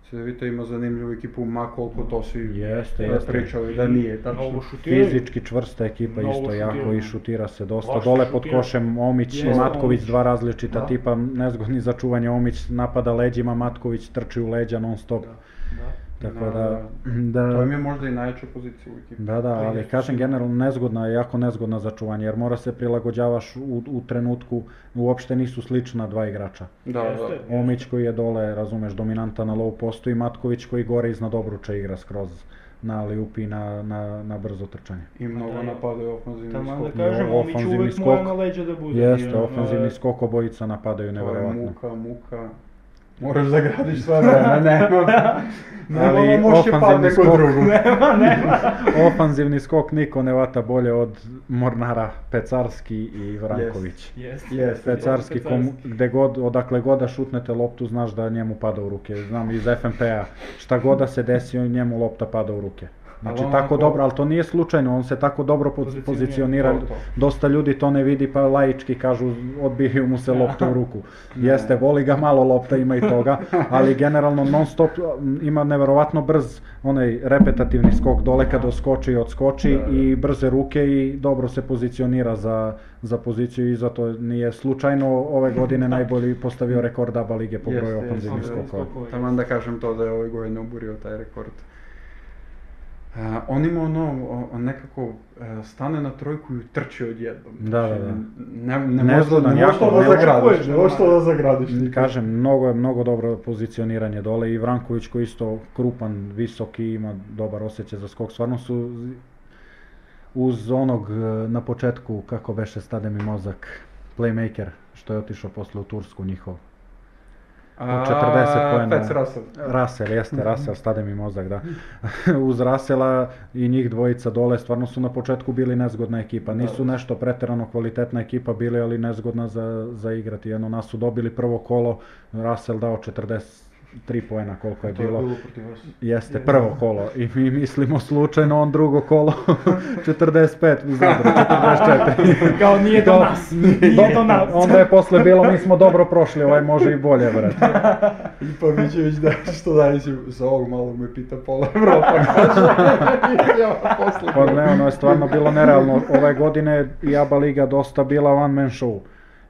CDVita ima zanimljivu ekipu, ma koliko to svi Jeste, jeste. pričali da nije. Tačno. šutiraju. Fizički čvrsta ekipa isto jako i šutira se dosta. Baš Dole pod košem Omić i Matković, dva različita Da. tipa, nezgodni za čuvanje. Omić napada leđima, Matković trči u leđa non stop. Da. Tako Da, da, To da, im je možda i najjača pozicija u ekipi. da, da, ali kažem generalno nezgodna, je jako nezgodna za čuvanje, jer mora se prilagođavaš u, u trenutku, uopšte nisu slična dva igrača. Da, da. Omić koji je dole, razumeš, dominanta na low postu i Matković koji gore iznad obruča igra skroz na liupi na, na, na brzo trčanje. I mnogo da, napadaju ofenzivni Tamo skok. da kažem, Omić ofanzivni uvek skok. mora na leđa da bude. Jeste, ofenzivni skok obojica napadaju To je neverovatno. muka, muka. Moraš da gradiš sve vreme, nema. Ali Nema može ofanzivni skok- drugo. Nema, nema. Ofanzivni skok niko ne vata bolje od Mornara, Pecarski i Vranković. Jeste. Jeste. Pecarski, kom, gde god, odakle god da šutnete loptu, znaš da njemu pada u ruke. Znam iz FNP-a, šta god da se desi, njemu lopta pada u ruke. Znači Ali on tako dobro, ali to nije slučajno, on se tako dobro po- Pozicionira. pozicionira. To, to. Dosta ljudi to ne vidi pa laički kažu odbijaju mu se lopta u ruku. Jeste, voli ga malo lopta, ima i toga, ali generalno non stop ima neverovatno brz onaj repetativni skok dole kad oskoči i odskoči Da, da. i brze ruke i dobro se pozicionira za, za poziciju i zato nije slučajno ove godine najbolji postavio rekord ABA lige po broju ofanzivnih skokova. Taman da kažem to da je ove godine oburio taj rekord. A, on ima ono, o- nekako e, stane na trojku i trči odjednom. Da, da, Znači, da. Ne, ne, Nezgodan, možeš to jako, da ne zagradiš, očekuješ ne da ima. da zagradiš. Kažem, mnogo je mnogo dobro pozicioniranje dole i Vranković koji isto krupan, visoki, ima dobar osjećaj za skok. Stvarno su uz onog e, na početku, kako beše stade mi mozak, playmaker, što je otišao posle u Tursku njihov. A, 40 poena. Fats Russell. Russell, jeste, Russell, stade mi mozak, da. Uz Russella i njih dvojica dole, stvarno su na početku bili nezgodna ekipa. Nisu nešto preterano kvalitetna ekipa bili, ali nezgodna za, za igrati. Jedno nas su dobili prvo kolo, Russell dao 43 poena koliko je To je bilo. bilo. Jeste, prvo kolo. I mi mislimo slučajno on drugo kolo 45 u Zadru, 44. Kao nije do nas, nije do nas. Onda je posle bilo, mi smo dobro prošli, ovaj može i bolje, brate. I Pavićević da što si za ovog malo me pita pola Evropa kaže. ja posle. Pa ne, ono je stvarno bilo nerealno. Ove godine i ABA Liga dosta bila one man show.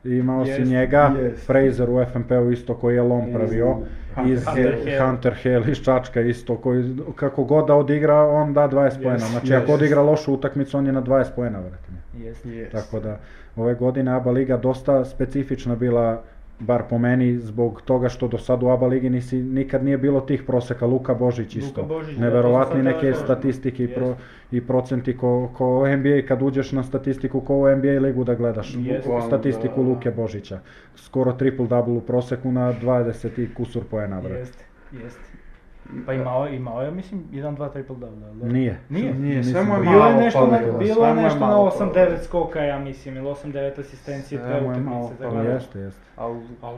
Imao si Jest, njega, jest. Fraser u FNP-u isto koji je lom pravio. Hunter Iz Hunter Hale. Hunter Hale iz Čačka isto koji kako god da odigra on da 20 poena. Znači yes. ako odigra lošu utakmicu on je na 20 poena vrati. Jest. Yes. Tako da ove godine ABA Liga dosta specifična bila bar po meni, zbog toga što do sad u ABA ligi nisi, nikad nije bilo tih proseka, Luka Božić isto. Božić, da, Neverovatni neke statistike i, pro, i procenti ko, ko NBA, kad uđeš na statistiku ko u NBA ligu da gledaš, Jest. statistiku Da. Luke Božića. Skoro triple double u proseku na 20 i kusur poena, bre. Jest, jest. Pa imao, imao je, mislim, 1-2 triple double, da? Nije. Nije? Nije, sve mu je da- Bilo malo je nešto, na, bilo je nešto na malo 8-9 falilo. skoka, ja mislim, ili 8-9 asistencije, mu je malo utakmice, tako da. Jeste, jeste. Al, Al,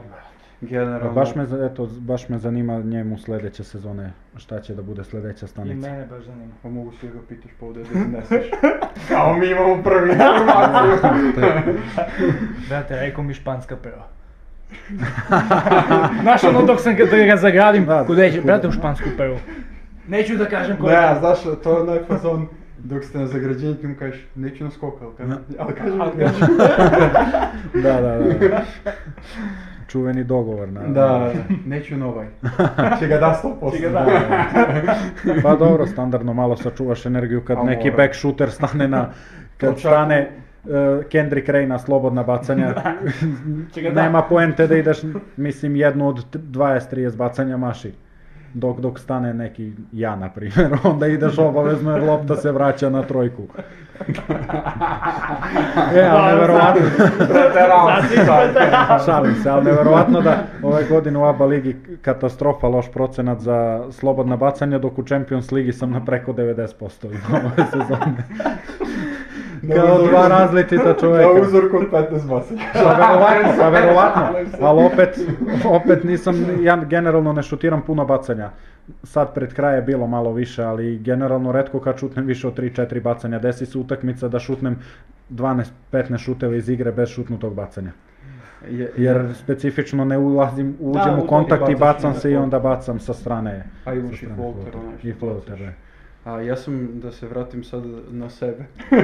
generalno... Pa baš me, eto, baš me zanima njemu sledeće sezone, šta će da bude sledeća I stanica. mene baš zanima. Pa mogu si da ga pitaš pa ovdje da izneseš. Kao mi imamo prvi informaciju. Brate, rekao mi španska prva. Znaš ono dok sam ga, da ga zagradim, Da, kuda će, kuda, brate u da. špansku prvu. Neću da kažem koja ne, je. znaš, to je onaj fazon dok ste na zagrađenju ti mu kažeš neću na skok, ali kažem, ali kažem, Ali kažem. Da, da, da. Čuveni dogovor, na. Da, neću na ovaj. Će ga da 100%. Će ga da. Pa dobro, standardno malo sačuvaš energiju kad A neki back shooter stane na, kad stane Kendrick Ray na slobodna bacanja, Će ga da. nema poente da ideš, mislim, jednu od t- 20-30 bacanja maši. Dok, dok stane neki ja, na primjer, onda ideš obavezno jer lopta se vraća na trojku. e, ali neverovatno, Preteravam si sad. Šalim se, ali neverovatno da ove godine u ABA ligi katastrofa, loš procenat za slobodna bacanja, dok u Champions ligi sam na preko 90% imao ove sezone. Kao dva različita čoveka. Na uzorku od 15 bacanja. Pa verovatno, pa verovatno, ali opet, opet nisam, ja generalno ne šutiram puno bacanja. Sad pred kraj je bilo malo više, ali generalno redko kad šutnem više od 3-4 bacanja. Desi se utakmica da šutnem 12-15 šuteva iz igre bez šutnutog bacanja. Je- Jer specifično ne ulazim, uđem Da, u kontakt i bacam se i onda bacam sa strane. A i strane floater, I floater, da. A ja sam, da se vratim sad na sebe.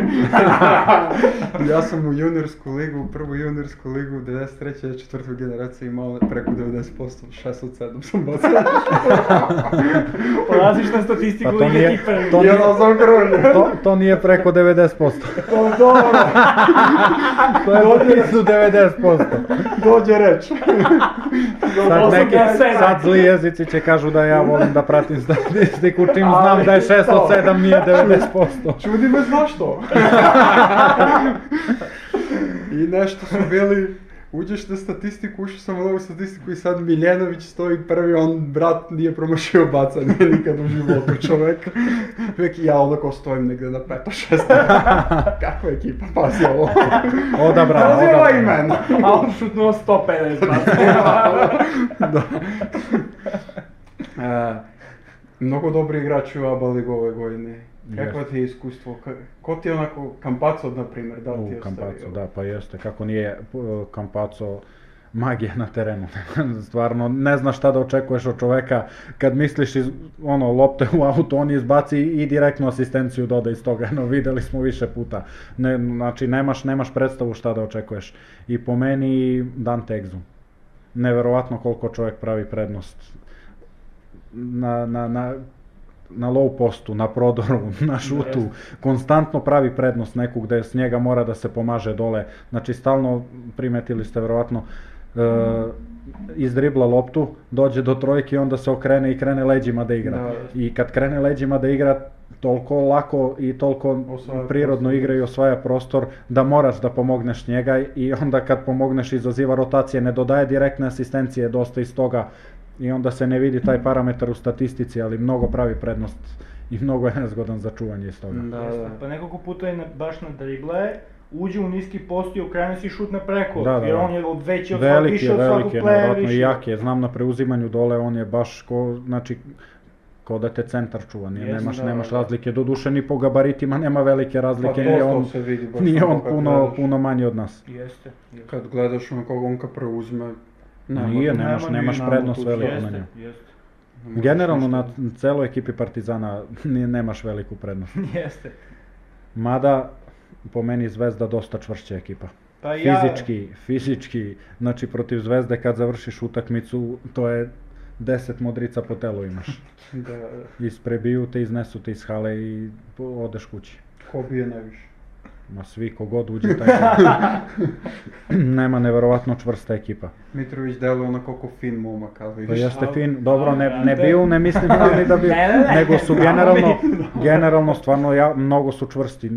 ja sam u juniorsku ligu, prvu juniorsku ligu, 93. četvrtu generaciju imao preko 90%, 6 od 7 sam bacao. Polaziš na statistiku Pa to lige nije- prvi. to I grunio. To, to nije preko 90%. To dobro, To je blizu 90%. dođe reč. Sad, neki, 87. sad zli jezici će kažu da ja volim da pratim statistiku, čim znam da je 6 to. od 7 nije 90%. Čudi me znaš to. I nešto su bili, uđeš na statistiku, ušao sam u statistiku i sad Miljenović stoji prvi, on brat nije promašio bacanje nikad u životu čovek. Uvijek ja onako stojim negdje na peto, šesto. Kakva ekipa, pazi ovo. Odabrano, Pazi ovo odabrano. imena. A on šutnuo 150 bacanja. da. E, mnogo dobri igrači u ABA ligu ove godine. Kako ti je iskustvo? Ko ti je onako Kampaco, na primjer, da li ti je Kampaco, da, pa jeste. Kako nije Kampaco magija na terenu. Stvarno, ne znaš šta da očekuješ od čoveka kad misliš iz, ono, lopte u auto, on izbaci i direktnu asistenciju doda iz toga. No, videli smo više puta. Ne, znači, nemaš, nemaš predstavu šta da očekuješ. I po meni Dante Exum. Neverovatno koliko čovjek pravi prednost. Na, na, na na low postu, na prodoru, na šutu, konstantno pravi prednost neku gde s njega mora da se pomaže dole. Znači stalno primetili ste verovatno e, izdribla loptu, dođe do trojke i onda se okrene i krene leđima da igra. Da. I kad krene leđima da igra, toliko lako i toliko Osvaja prirodno prostor. igra i osvaja prostor da moraš da pomogneš njega i onda kad pomogneš izaziva rotacije, ne dodaje direktne asistencije dosta iz toga i onda se ne vidi taj parametar u statistici, ali mnogo pravi prednost i mnogo je nezgodan za čuvanje iz toga. Da, da. Pa nekoliko puta je na, baš na drible, uđe u niski post i okrene se i šutne preko, Da, da, jer da. on je od veći od, Veliki više je, od svakog veliki je, playa, nevjerojatno više. i jak je. Znam na preuzimanju dole, on je baš ko, znači, ko da te centar čuva, nije, nemaš, da, nemaš da. razlike, doduše ni po gabaritima nema velike Pa razlike, to, nije on, se vidi baš nije on puno, gledaš. puno manji od nas. Jeste, jeste. Kad gledaš ono kako on kad preuzme, Nije, nemaš, nemaš nema prednost veliku na Jeste, njemu. Generalno na celoj ekipi Partizana nije- nemaš veliku prednost. jeste. Mada, po meni Zvezda dosta čvršća ekipa. Pa ja, Fizički, fizički, znači protiv Zvezde kad završiš utakmicu, to je 10 modrica po telu imaš. Da, Isprebiju te, iznesu te iz hale i odeš kući. ko bije najviše. Ma svi kogod uđe taj Nema neverovatno čvrsta ekipa. Mitrović deluje ono koliko fin momak, ali Pa vidiš. jeste al- fin, dobro, ne, ne biju, ne mislim da ni da Ne, ne, ne. nego su generalno, generalno stvarno ja, mnogo su čvrsti.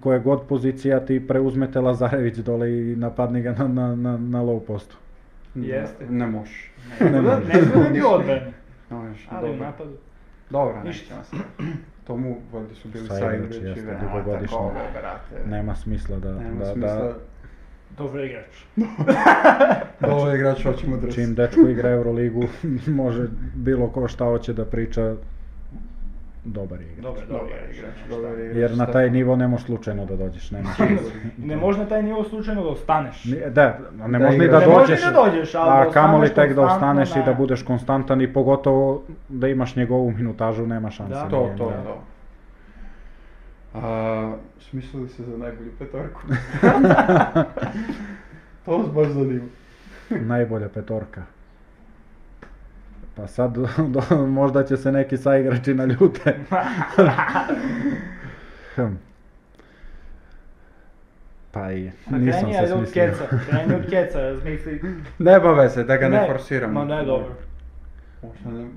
Koje god pozicija ti preuzmete Lazarević dole i napadni ga na, na, na, na low postu. Da, Jeste. Ne možeš. ne, ne, ne, ne bi odbrani, Ne možeš, ali u dobro. napadu. Dobro, Ništa. nećemo sad. Tomu valjda su bili Saigrači, saigrači, jeste, vrata, dugogodišnji. koga, brate. Nema smisla da, Nema da, smisla. da Dobar igrač. Ovaj igrač hoćemo da čim dečko igra Euroligu, može bilo ko šta hoće da priča, dobar je igrač. Dobar, Dobar dobar igrač, igrač. dobar igrač. Jer na taj nivo ne možeš slučajno da dođeš, šanse. Ne može na taj nivo slučajno da ostaneš. Da, ne Da možeš ni da Ne možeš dođeš, ni da dođeš, ali da a kamoli tek da ostaneš i da ne. budeš konstantan i pogotovo da imaš njegovu minutažu, nema šanse. Da. To, nije- to, nije. to. A, smislili se za najbolju petorku. to vas baš zanima. Najbolja petorka. Pa sad, do- možda će se neki saigrači naljute. Hm. Pa i, nisam kreni se ajde od smislio. keca, kreni od keca, razmisli. Nema veze, da ga ne, Ne, forsiramo. ma ne, dobro. Ne...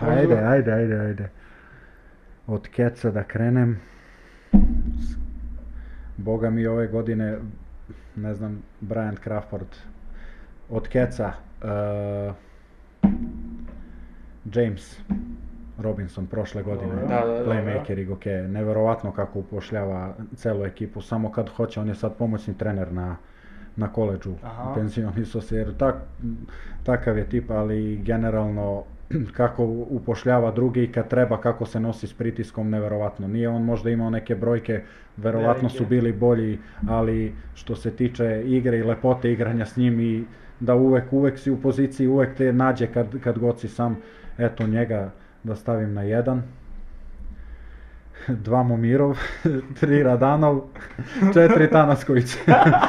Pa Ajde, ajde, ajde, ajde. Od keca da krenem. Boga mi ove godine, ne znam, Brian Crawford. Od keca, uh, James Robinson prošle godine. Da, da, da, playmaker i goke, neverovatno kako upošljava celu ekipu, samo kad hoće, on je sad pomoćni trener na, na koleđu, Aha. penzioniso se, jer tak, takav je tip, ali generalno kako upošljava druge i kad treba kako se nosi s pritiskom, neverovatno. Nije on možda imao neke brojke, verovatno su bili bolji, ali što se tiče igre i lepote igranja s njim i da uvek, uvek si u poziciji, uvek te nađe kad, kad god si sam, eto njega da stavim na jedan. Dva Momirov, tri Radanov, četiri Tanasković.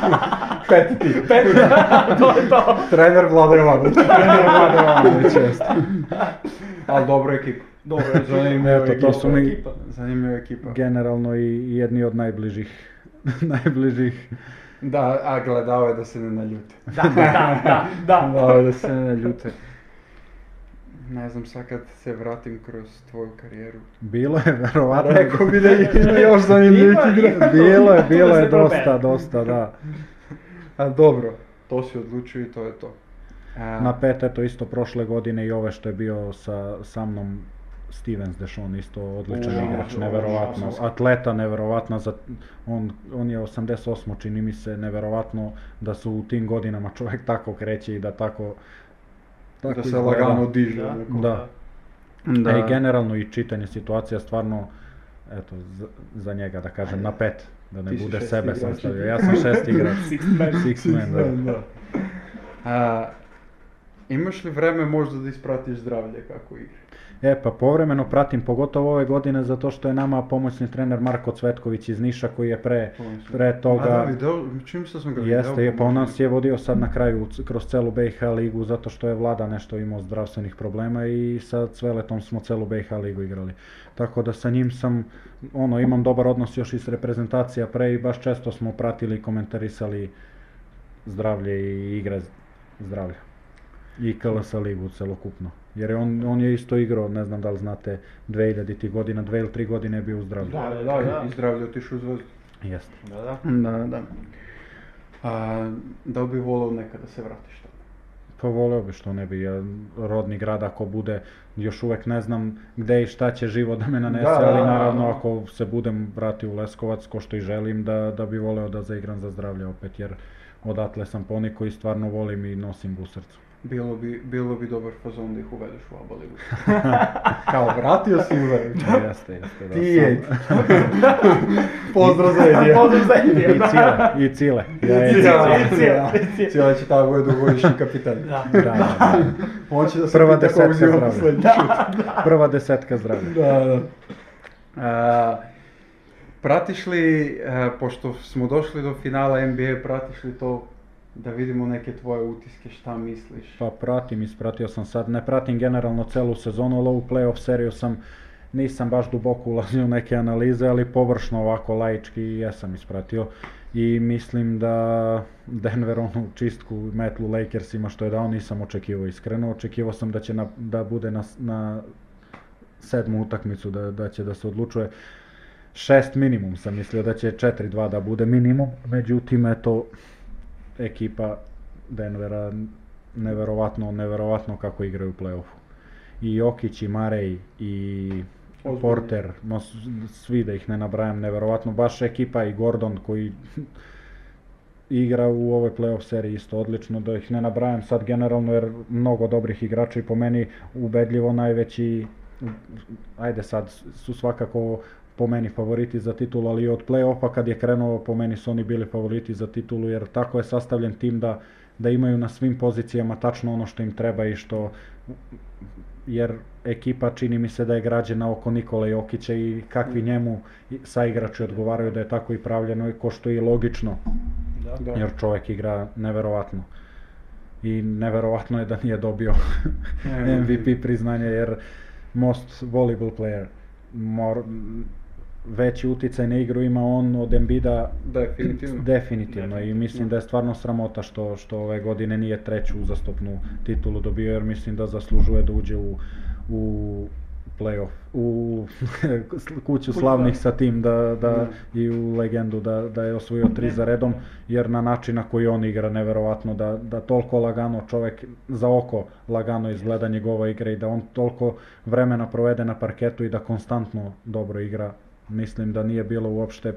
Pet ti. Pet, to je to. Trener Vlada Jovanović. Trener Vlade Jovanović, jeste. Ali dobra ekipa. Dobro, Zanimljiva Eto, to su mi-. Zanimljiva ekipa. Generalno i jedni od najbližih, najbližih Da, a gledao je da se ne naljute. Da, da, da, da. Gledao je da se ne naljute. Ne znam, sad kad se vratim kroz tvoju karijeru. Bilo je verovatno. Rekao bi da ima još zanimljivih igra. Bilo je, bilo je dosta, dosta, da. A dobro, to si odlučio i to je to. A, Na pet, eto isto prošle godine i ove što je bio sa, sa mnom Stevens Dešon, isto odličan igrač, neverovatno. Atleta, neverovatno, za, on, on je 88, čini mi se, neverovatno da su u tim godinama čovjek tako kreće i da tako... da se izgleda. lagano diže. Da. Da. Da. I generalno i čitanje situacija stvarno, eto, za, za njega da kažem, na pet, da ne Ti bude sebe sam igrač. stavio. Ja sam šesti igrač. Six man. Six man, da. A, Imaš li vreme možda da ispratiš zdravlje kako igra? E pa povremeno pratim, pogotovo ove godine, zato što je nama pomoćni trener Marko Cvetković iz Niša koji je pre, pre toga... A da, video, čim što sam ga video. Jeste, je, pa on nas je vodio sad na kraju kroz celu BiH ligu zato što je vlada nešto imao zdravstvenih problema i sa Cveletom smo celu BiH ligu igrali. Tako da sa njim sam, ono, imam dobar odnos još iz reprezentacija pre i baš često smo pratili i komentarisali zdravlje i igre zdravlja. I KLS ligu celokupno. Jer je on, on je isto igrao, ne znam da li znate, 2000 godina, dve ili tri godine je bio u zdravlju. Da, Da, da, da, i zdravlje otišao u zvezdu. Jeste. Da, da. Da, da. A, da li bi volao nekada da se vratiš tamo? Pa voleo bi što ne bi, ja, rodni grad ako bude, još uvek ne znam gde i šta će život da me nanese, Da, da, ali da, naravno da. ako se budem vratio u Leskovac, ko što i želim, da, da bi voleo da zaigram za zdravlje opet, jer odatle sam poniko i stvarno volim i nosim ga u srcu. Bilo bi, bilo bi dobar fazon da ih uvedeš u ABA ligu. Kao, vratio si uverim. jeste, jeste. Da, Ti je. Pozdrav za Edija. Pozdrav za Edija. I Cile, i Cile. Ja I Cile. Cile. Će tamo bude dugogodišnji kapitan. Da. Da, da, da. On će da se Prva desetka zdravlja. poslednji šut. Prva desetka zdravlja. Da, da. A, pratiš li, e, pošto smo došli do finala NBA, pratiš li to da vidimo neke tvoje utiske, šta misliš? Pa pratim, ispratio sam sad, ne pratim generalno celu sezonu, ali ovu playoff seriju sam, nisam baš duboko ulazio u neke analize, ali površno ovako laički jesam ispratio. I mislim da Denver onu čistku metlu Lakersima što je dao nisam očekivao iskreno. Očekivao sam da će na, da bude na, na sedmu utakmicu, da, da će da se odlučuje. Šest minimum sam mislio da će 4-2 da bude minimum, međutim eto ekipa Denvera neverovatno, neverovatno kako igraju u play-offu. I Jokić i Marej i Ozbiljni. Porter, no, svi da ih ne nabrajam, neverovatno, baš ekipa i Gordon koji igra u ovoj playoff seriji isto odlično, da ih ne nabrajam sad generalno jer mnogo dobrih igrača i po meni ubedljivo najveći, ajde sad su svakako po meni favoriti za titulu, ali i od play-offa kad je krenuo po meni su oni bili favoriti za titulu jer tako je sastavljen tim da, da imaju na svim pozicijama tačno ono što im treba i što jer ekipa čini mi se da je građena oko Nikola Jokića i kakvi njemu i- saigrači odgovaraju da je tako i pravljeno i ko što je i logično Da. jer čovjek igra neverovatno. I neverovatno je da nije dobio MVP priznanje jer most valuable player. Mor, veći uticaj na igru ima on od Embida Definitivno. definitivno i mislim da je stvarno sramota što, što ove godine nije treću uzastopnu titulu dobio jer mislim da zaslužuje da uđe u, u playoff, u kuću slavnih sa tim da, da Da. i u legendu da, da je osvojio tri za redom jer na način na koji on igra neverovatno da, da toliko lagano čovek za oko lagano izgleda njegova igra i da on toliko vremena provede na parketu i da konstantno dobro igra mislim da nije bilo uopšte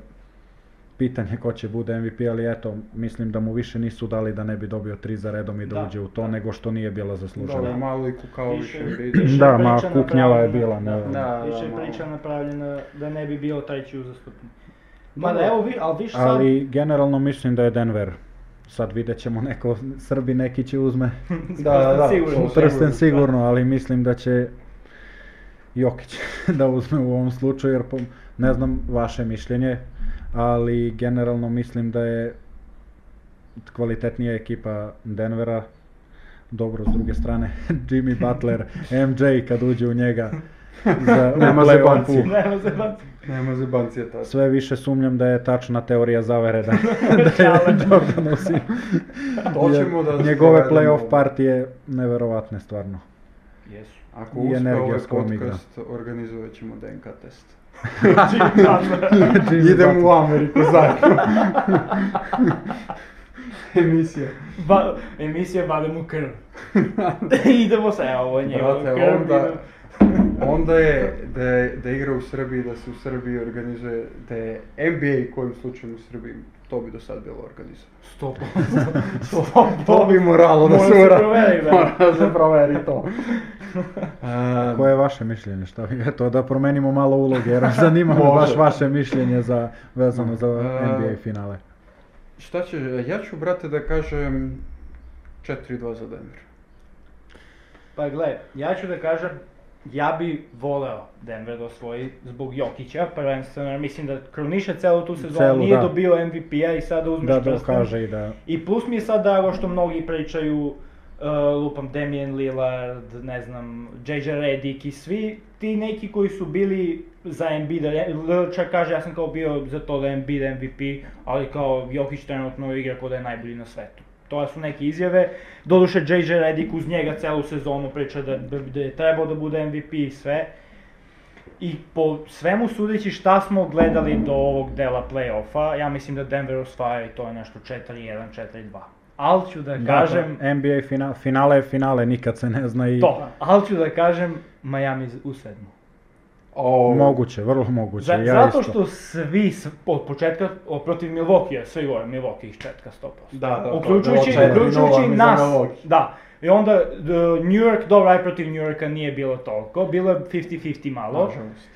pitanje ko će bude MVP, ali eto, mislim da mu više nisu dali da ne bi dobio tri za redom i da, Da, uđe u to, da. nego što nije bila Da, zaslužena. malo i kukao više. Više- više Da, ma, priča kuknjava je bila, ne- Da, Više da, je malo. priča napravljena da ne bi bio treći uzastopni. Ma da evo vi, ali viš sad... Ali generalno mislim da je Denver sad vidjet ćemo neko, Srbi neki će uzme Da, da, da. Prsten sigurno, ali mislim da će Jokić da uzme u ovom slučaju, jer ne znam vaše mišljenje, ali generalno mislim da je kvalitetnija ekipa Denvera, dobro s druge strane, Jimmy Butler, MJ kad uđe u njega, za, Nema zebanci. Nema se baci. Nema zebancija tad. Sve više sumnjam da je tačna teorija zavere da, da je Jordan sin. To ćemo da Njegove playoff partije neverovatne stvarno. Jesu. Ako I uspe ovaj igra. podcast, organizovat ćemo DNK test. Jimmy Idemo Butler. u Ameriku zajedno. Emisija. Ba, emisija Badem u krv. Idemo se, evo, ovo je njegov Brate, krv. onda, onda je da, da igra u Srbiji, da se u Srbiji organizuje, da je NBA kojim slučajem u Srbiji, to bi do sad bilo organizovano. Sto posto. To bi moralo da Mora se se uradi. proveri, da. Mora da se proveri to. A, Koje je vaše mišljenje? Šta vi, eto, da promenimo malo uloge, jer zanima me baš vaše mišljenje za, vezano za NBA finale. Šta će, ja ću brate da kažem 4-2 za Denver. Pa gle, ja ću da kažem, ja bi voleo Denver da osvoji zbog Jokića, prvenstveno, jer mislim da kroniše celu tu sezonu, Celu, nije da. dobio MVP-a i sada uzmeš Da prsten. dokaže i da... I plus mi je sad drago što mnogi pričaju, uh, lupam Damian Lillard, ne znam, JJ Redick i svi ti neki koji su bili za Embiid, čak kaže ja sam kao bio za to da je Embiid MVP, ali kao Jokić trenutno igra kao da je najbolji na svetu. To su neke izjave. Doduše JJ Redick uz njega celu sezonu priča da, da, da je trebao da bude MVP i sve. I po svemu sudeći šta smo gledali do ovog dela play-offa, ja mislim da Denver osvaja i to je nešto 4-1, 4-2. Ali ću da kažem, Da, NBA fina, finale je finale, nikad se ne zna i... to, ali ću da kažem Miami u sedmu. O, Moguće, vrlo moguće. Za- ja zato isto. što svi od početka, o, protiv Milwaukee, svi govore Milwaukee ih četka 100%. Da, da, uključujući, 4:0 uključujući nas, da. I onda the New York, dobro, aj protiv New Yorka nije bilo toliko, bilo je 50-50 malo. Nažalost.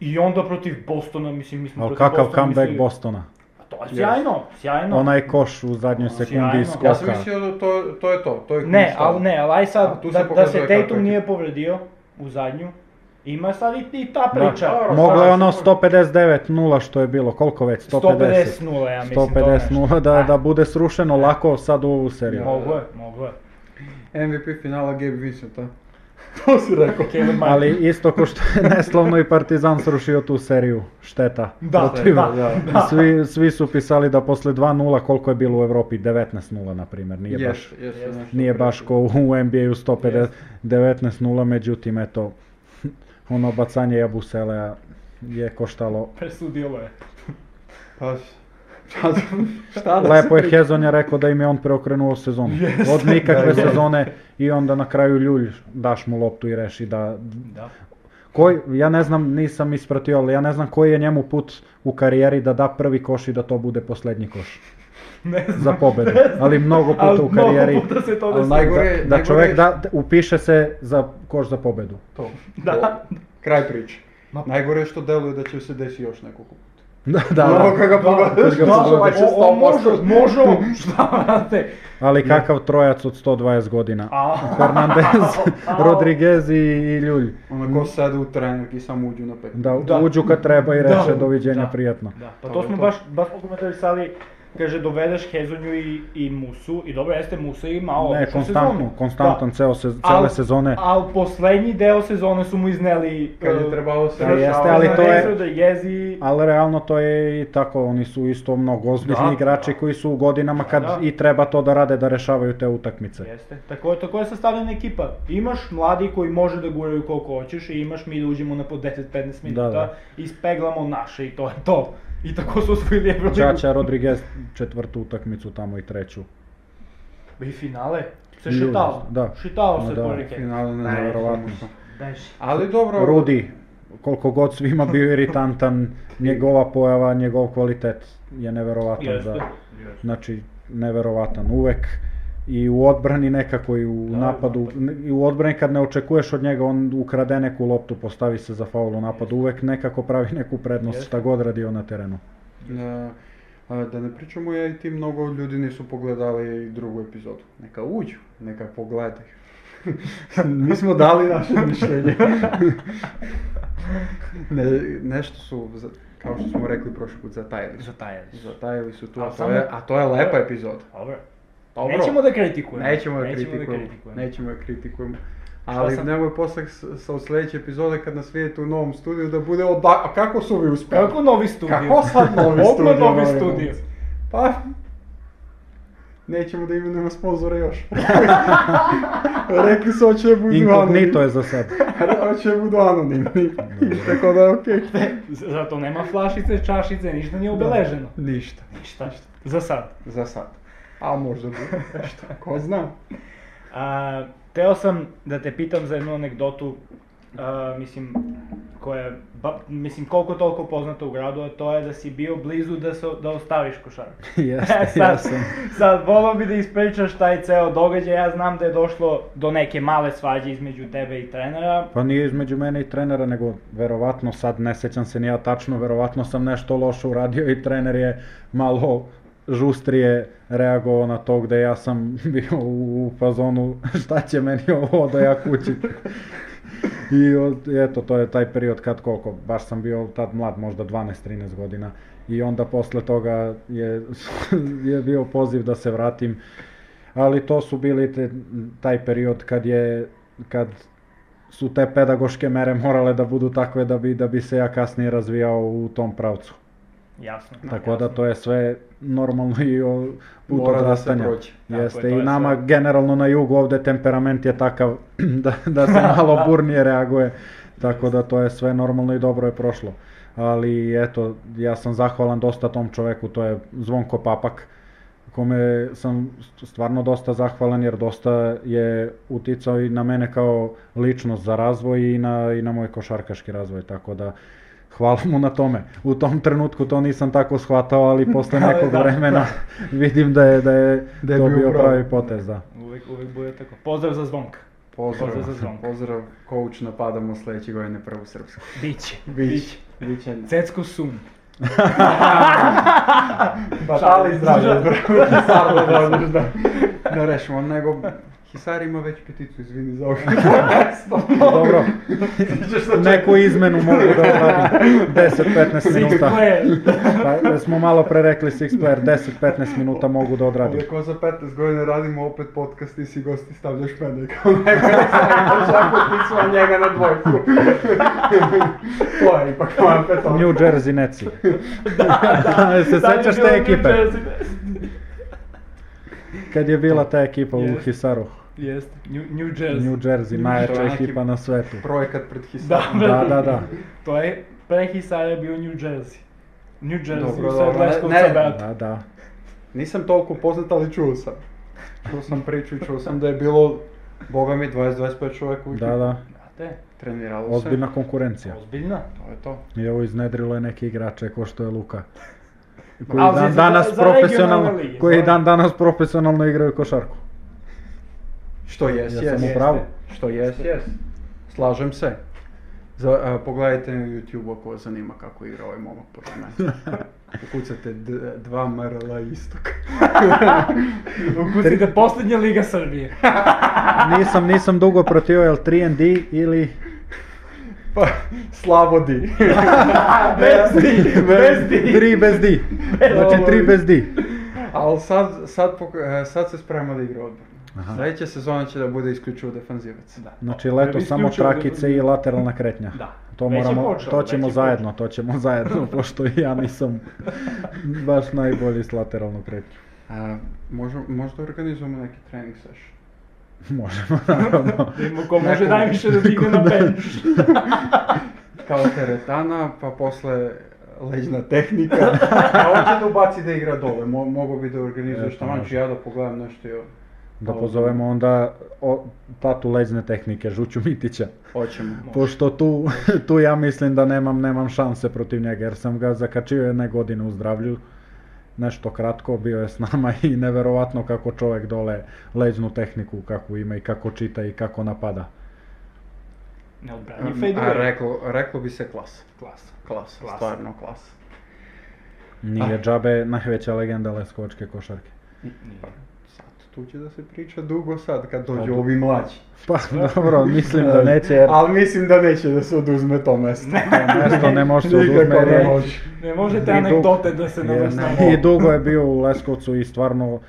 I onda protiv Bostona, mislim, mi smo Ali protiv kakav Bostona comeback mislili- Bostona. A To je sjajno, sjajno. Onaj koš u zadnjoj sekundi iz Ja sam mislio da to, to je to, to je Ne, ali ne, ali aj A, sad, tu se da, da se Tatum nije povredio u zadnju, ima sad i, i ta priča. dobro, Moglo je ono sigurno. 159-0 što je bilo, koliko već? 150? 150-0, ja mislim, to 150-0 da, A. da bude srušeno lako sad u ovu seriju. Mogu je, mogu je. MVP finala Gabe Vincent, a? to si rekao. Ali isto ko što je neslovno i Partizan srušio tu seriju, šteta. Da, protiv- da, da. Svi, svi su pisali da posle 2-0 koliko je bilo u Evropi, 19-0 na primjer, nije baš, Jeste, jeste, Jeste. nešto nije baš ko u NBA-u 150, Jeste. 19-0, međutim eto, ono bacanje Jabusele je koštalo. Presudilo je. Pa, šta, šta da Lepo je Hezonja rekao da im je on preokrenuo sezonu. Od nikakve Da, da. sezone i onda na kraju ljulj daš mu loptu i reši da Da. Koji, ja ne znam, nisam ispratio, ali ja ne znam koji je njemu put u karijeri da da prvi koš i da to bude posljednji koš Ne znam. za pobedu. Ne znam. Ali mnogo puta Ali u karijeri Mnogo puta se to Ali desilo. najgore- da, da čovjek da, da upiše se za koš za pobedu. To. Da. To. Kraj priče. Ma- Najgore je što deluje da će se desi još nekoliko puta. Da, da, Ono da. kad ga pogledaš, da, o, može, 100%. može, šta vrate. Ali kakav trojac od 120 godina. A, Fernandez. Rodriguez i, i Ljulj. Onako sede u trenerki i samo uđu na pet. Da, Da. uđu kad treba i Da. reče doviđenja Da. prijatno. Da, pa To to smo to. baš, baš komentarisali, kaže dovedeš Hezonju i, i Musu, i dobro jeste Musa i malo Ne, konstantno, sezonu. konstantan Da. ceo se, Al- cele sezone. Ali poslednji deo sezone su mu izneli... Kad je e, trebalo se Da, jeste, ali to je- Rodriguez i... Ali realno to je i tako, oni su isto mnogo ozbiljni Da, igrači da. koji su u godinama kad Da. i treba to da rade, da rešavaju te utakmice. Jeste, tako, je- tako je sastavljena ekipa. Imaš mladi koji može da guraju koliko hoćeš i imaš mi da uđemo na po 10-15 minuta da. i speglamo naše i to je to. I tako su osvojili Euroligu. Čača Rodriguez četvrtu utakmicu tamo i treću. I finale. Se Ljudi, šetalo. da. Šetalo Ma se da. reke. Finale ne Ne, znam, verovatno. samo- Beži. Ali dobro. Rudi, koliko god svima bio iritantan, njegova pojava, njegov kvalitet je neverovatan. Jeste. Za, Jeste. znači, neverovatan uvek. I u odbrani nekako i u Da, napadu, napad. i u odbrani kad ne očekuješ od njega, on ukrade neku loptu, postavi se za faul u napadu, uvek nekako pravi neku prednost Jeste. šta god radio na terenu. Da, a, da ne pričamo, ja i ti mnogo ljudi nisu pogledali i drugu epizodu. Neka uđu, neka pogledaju. Mi smo dali naše mišljenje. ne, nešto su, za- kao što smo rekli prošli put, zatajili su. Zatajali su. Zatajili su tu, A a to je, a to je lepa epizoda. Dobro. Dobro. Nećemo da kritikujemo. Nećemo da Nećemo kritikujemo. kritikujemo. Nećemo da kritikujemo. Ali sam- nemoj posle sa od sljedeće epizode kad nas vidite u novom studiju da bude od... A kako su vi uspeli? Kako novi studio? Kako sad novi studio? novi novi studio. Pa, nećemo da imenujemo sponzore još. Rekli su hoće budu Inkognito je za sad. Hoće budu anonimni. Tako da je okej. Zato nema flašice, čašice, ništa nije obeleženo. Ništa. Ništa. Za sad. Za sad. A možda bude nešto. Ko zna. A, teo sam da te pitam za jednu anegdotu, a, mislim, koja je, ba, mislim, koliko toliko poznata u gradu, a to je da si bio blizu da, se, da ostaviš košarku. Jeste, E, sad, ja sam. sad, volao bi da ispričaš taj ceo događaj, ja znam da je došlo do neke male svađe između tebe i trenera. Pa nije između mene i trenera, nego verovatno sad, ne sećam se ni ja tačno, verovatno sam nešto loše uradio i trener je malo žustrije reagovao na to gde ja sam bio u fazonu šta će meni ovo da ja kući. I od, eto, to je taj period kad koliko, baš sam bio tad mlad, možda 12-13 godina. I onda posle toga je, je bio poziv da se vratim. Ali to su bili te, taj period kad je, kad su te pedagoške mere morale da budu takve da bi, da bi se ja kasnije razvijao u tom pravcu. Jasno. Tako da to je sve normalno i o put Mora da se odrastanja. prođe. Tako je, Jeste to i je nama sve. generalno na jugu ovde temperament je takav da, da se malo burnije reaguje. Tako da to je sve normalno i dobro je prošlo. Ali eto, ja sam zahvalan dosta tom čoveku, to je Zvonko Papak, kome sam stvarno dosta zahvalan jer dosta je uticao i na mene kao ličnost za razvoj i na, i na moj košarkaški razvoj, tako da hvala mu na tome. U tom trenutku to nisam tako shvatao, ali posle Da, nekog da, vremena vidim da je, da je, Da je to bio pravi. pravi potez, da. Uvijek, uvijek bude tako. Pozdrav za zvonka. Pozdrav, Pozdrav za zvonko. pozdrav, coach, napadamo sledeće godine prvu srpsku. Biće. Bić, biće. Cecko sum. Šali zdravlje, Hisar da dođeš da, da rešimo, nego Hisar ima već peticu, izvini za ovo. Dobro, neku izmenu mogu da odradim 10-15 minuta. Pa, jer smo malo pre rekli six player, 10-15 minuta mogu da odradim. Ovdje ko za 15 godina radimo opet podcast, ti si gost i stavljaš mene kao ako ti smo njega na dvojku. to je ipak moja petovka. New Jersey Netsi. da, se sećaš te ekipe? Kad je bila ta ekipa u. Hisaru. Jeste, New, New Jersey. New Jersey, najjača ekipa na svetu. Projekat pred Hisarom. Da, Da, da, da. To je, pre Hisara je bio New Jersey. New Jersey, Dobro, Leskovca ne. brate. Da, da. Nisam toliko poznat, ali čuo sam. Čuo sam priču i čuo sam da je bilo, boga mi, 20-25 čovjeka u ekipi. Da, da. Znate, Treniralo se. Ozbiljna konkurencija. ozbiljna. To je to. I ovo iznedrilo je neke igrače ko što je Luka. Koji dan danas profesionalno, koji dan danas profesionalno igraju košarku. Što jes, Ja jes. sam u pravu. Što jes, jes. Slažem se. Za, a, pogledajte na YouTube ako vas zanima kako igra ovaj momak pored mene. Ukucate d- dva MRL istok. Ukucite posljednja Liga Srbije. Nisam, nisam dugo protiv jel 3D ili... Pa, slabo di. bez di, bez di. 3 bez D. Znači 3 bez D. Ali sad, sad, e, sad se sprema da igra odbranu. Aha. Sljedeća sezona će da bude isključivo defanzivac. Da. Znači leto samo trakice i lateralna kretnja. Da. To moramo, počelo, to ćemo je zajedno, to ćemo zajedno, pošto i ja nisam baš najbolji s lateralnom kretnju. A, možda, možda organizujemo neki trening session. Možemo, naravno. Da ko može Neko- najviše da digne na bench. Kao teretana, pa posle leđna tehnika. A hoće da ubaci da igra dole, Mo, mogo bi da organizuješ tamo, ja da pogledam nešto i ovo. Da pozovemo onda o, tatu leđne tehnike, Žuću Mitića. Hoćemo. Pošto tu, tu ja mislim da nemam, nemam šanse protiv njega, jer sam ga zakačio jedne godine u zdravlju. Nešto kratko, bio je s nama i neverovatno kako čovjek dole leđnu tehniku kako ima i kako čita i kako napada. Neodbranjiv A, fadeaway. reklo, reklo bi se klas. Klas. Klas, Klas. stvarno klas. Nije Ah. džabe najveća legenda leskovačke košarke. Sad, tu će da se priča dugo sad, kad dođu Pa, ovi mlađi. Pa dobro, mislim da neće jer Ali mislim da neće da se oduzme to mesto. to mesto ne može se oduzme jer ne može. Ne možete anegdote da se Jer navesnamo. I dugo je bio u Leskovcu i stvarno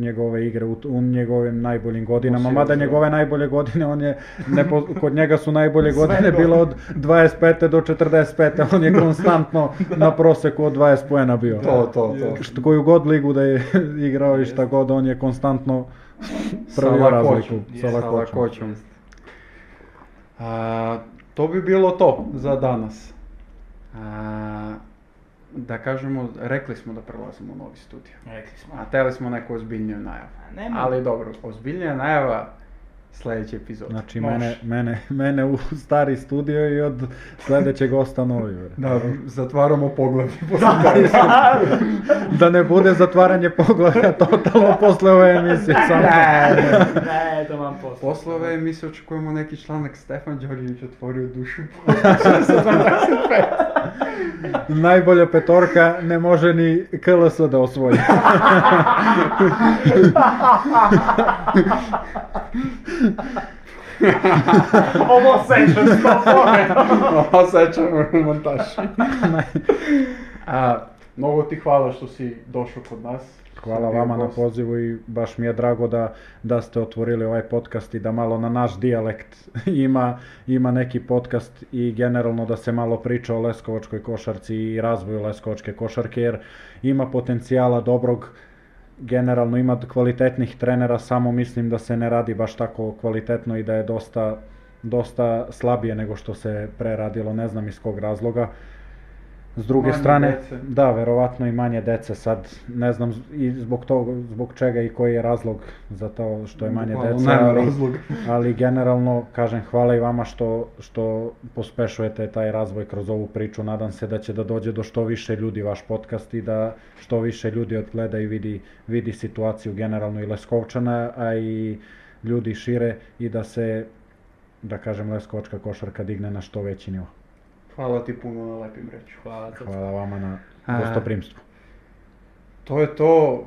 njegove igre u, u njegovim najboljim godinama, mada njegove najbolje godine, on je, nepo, kod njega su najbolje godine bilo od 25. do 45. On je konstantno na proseku od 20 poena bio. To, to, to. Što koju god ligu da je igrao i šta god, on je konstantno pravio razliku. Sa lakoćom. lakoćom. A, to bi bilo to za danas. A, da kažemo, rekli smo da prelazimo u novi studio. Rekli smo. A teli smo neku ozbiljniju najavu. Nema. Ali dobro, ozbiljnija najava sljedeći epizod. Znači Može. mene, mene, mene u stari studio i od sljedećeg gosta novi. bre. Da, zatvaramo poglavlje. Da ne bude zatvaranje poglavlja totalno posle ove emisije. Samo. Ne, to vam posle. Posle ove emisije očekujemo neki članak Stefan Đorđević otvorio dušu. Najbolja petorka ne može ni KLS da osvoji. Ovo sećam sto Osjećam montaž. A, mnogo ti hvala što si došao kod nas. Hvala Bio vama na pozivu i baš mi je drago da, da ste otvorili ovaj podcast i da malo na naš dijalekt ima, ima neki podcast i generalno da se malo priča o leskovačkoj košarci i razvoju leskovačke košarke jer ima potencijala dobrog. Generalno ima kvalitetnih trenera, samo mislim da se ne radi baš tako kvalitetno i da je dosta, dosta slabije nego što se pre radilo, ne znam iz kog razloga. S druge Manje strane, dece. da, verovatno i manje dece sad, ne znam i zbog toga, zbog čega i koji je razlog za to što je manje Bukvalno, dece, ali, razloga. ali generalno, kažem, hvala i vama što, što pospešujete taj razvoj kroz ovu priču, nadam se da će da dođe do što više ljudi vaš podcast i da što više ljudi odgleda i vidi, vidi situaciju generalno i Leskovčana, a i ljudi šire i da se, da kažem, Leskovačka košarka digne na što veći nivo. Hvala ti puno na lepim reću. Hvala. Hvala vama na A. gostoprimstvu. To je to.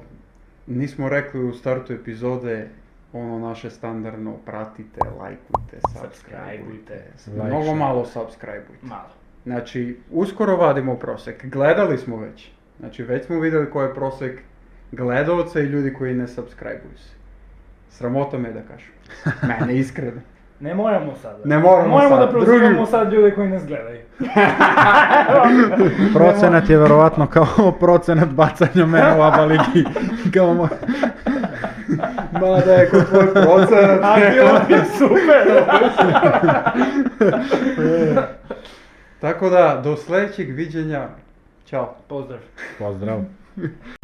Nismo rekli u startu epizode ono naše standardno pratite, lajkujte, subscribeujte. Like, Mnogo malo subscribeujte. Malo. Znači, uskoro vadimo prosek. Gledali smo već. Znači, već smo vidjeli koji je prosek gledalca i ljudi koji ne subscribeuju se. Sramota me da kažem. Mene iskreno. Ne moramo sad. Ne moramo moramo sad, da prozivamo drugi- sad ljude koji nas gledaju. Procenat je verovatno kao procenat bacanja mene u ABA ligi. Kao moj... Ma da je kod tvoj procenat. A bilo bi super. Tako da, do sljedećeg viđenja. Ćao. Pozdrav. Pozdrav.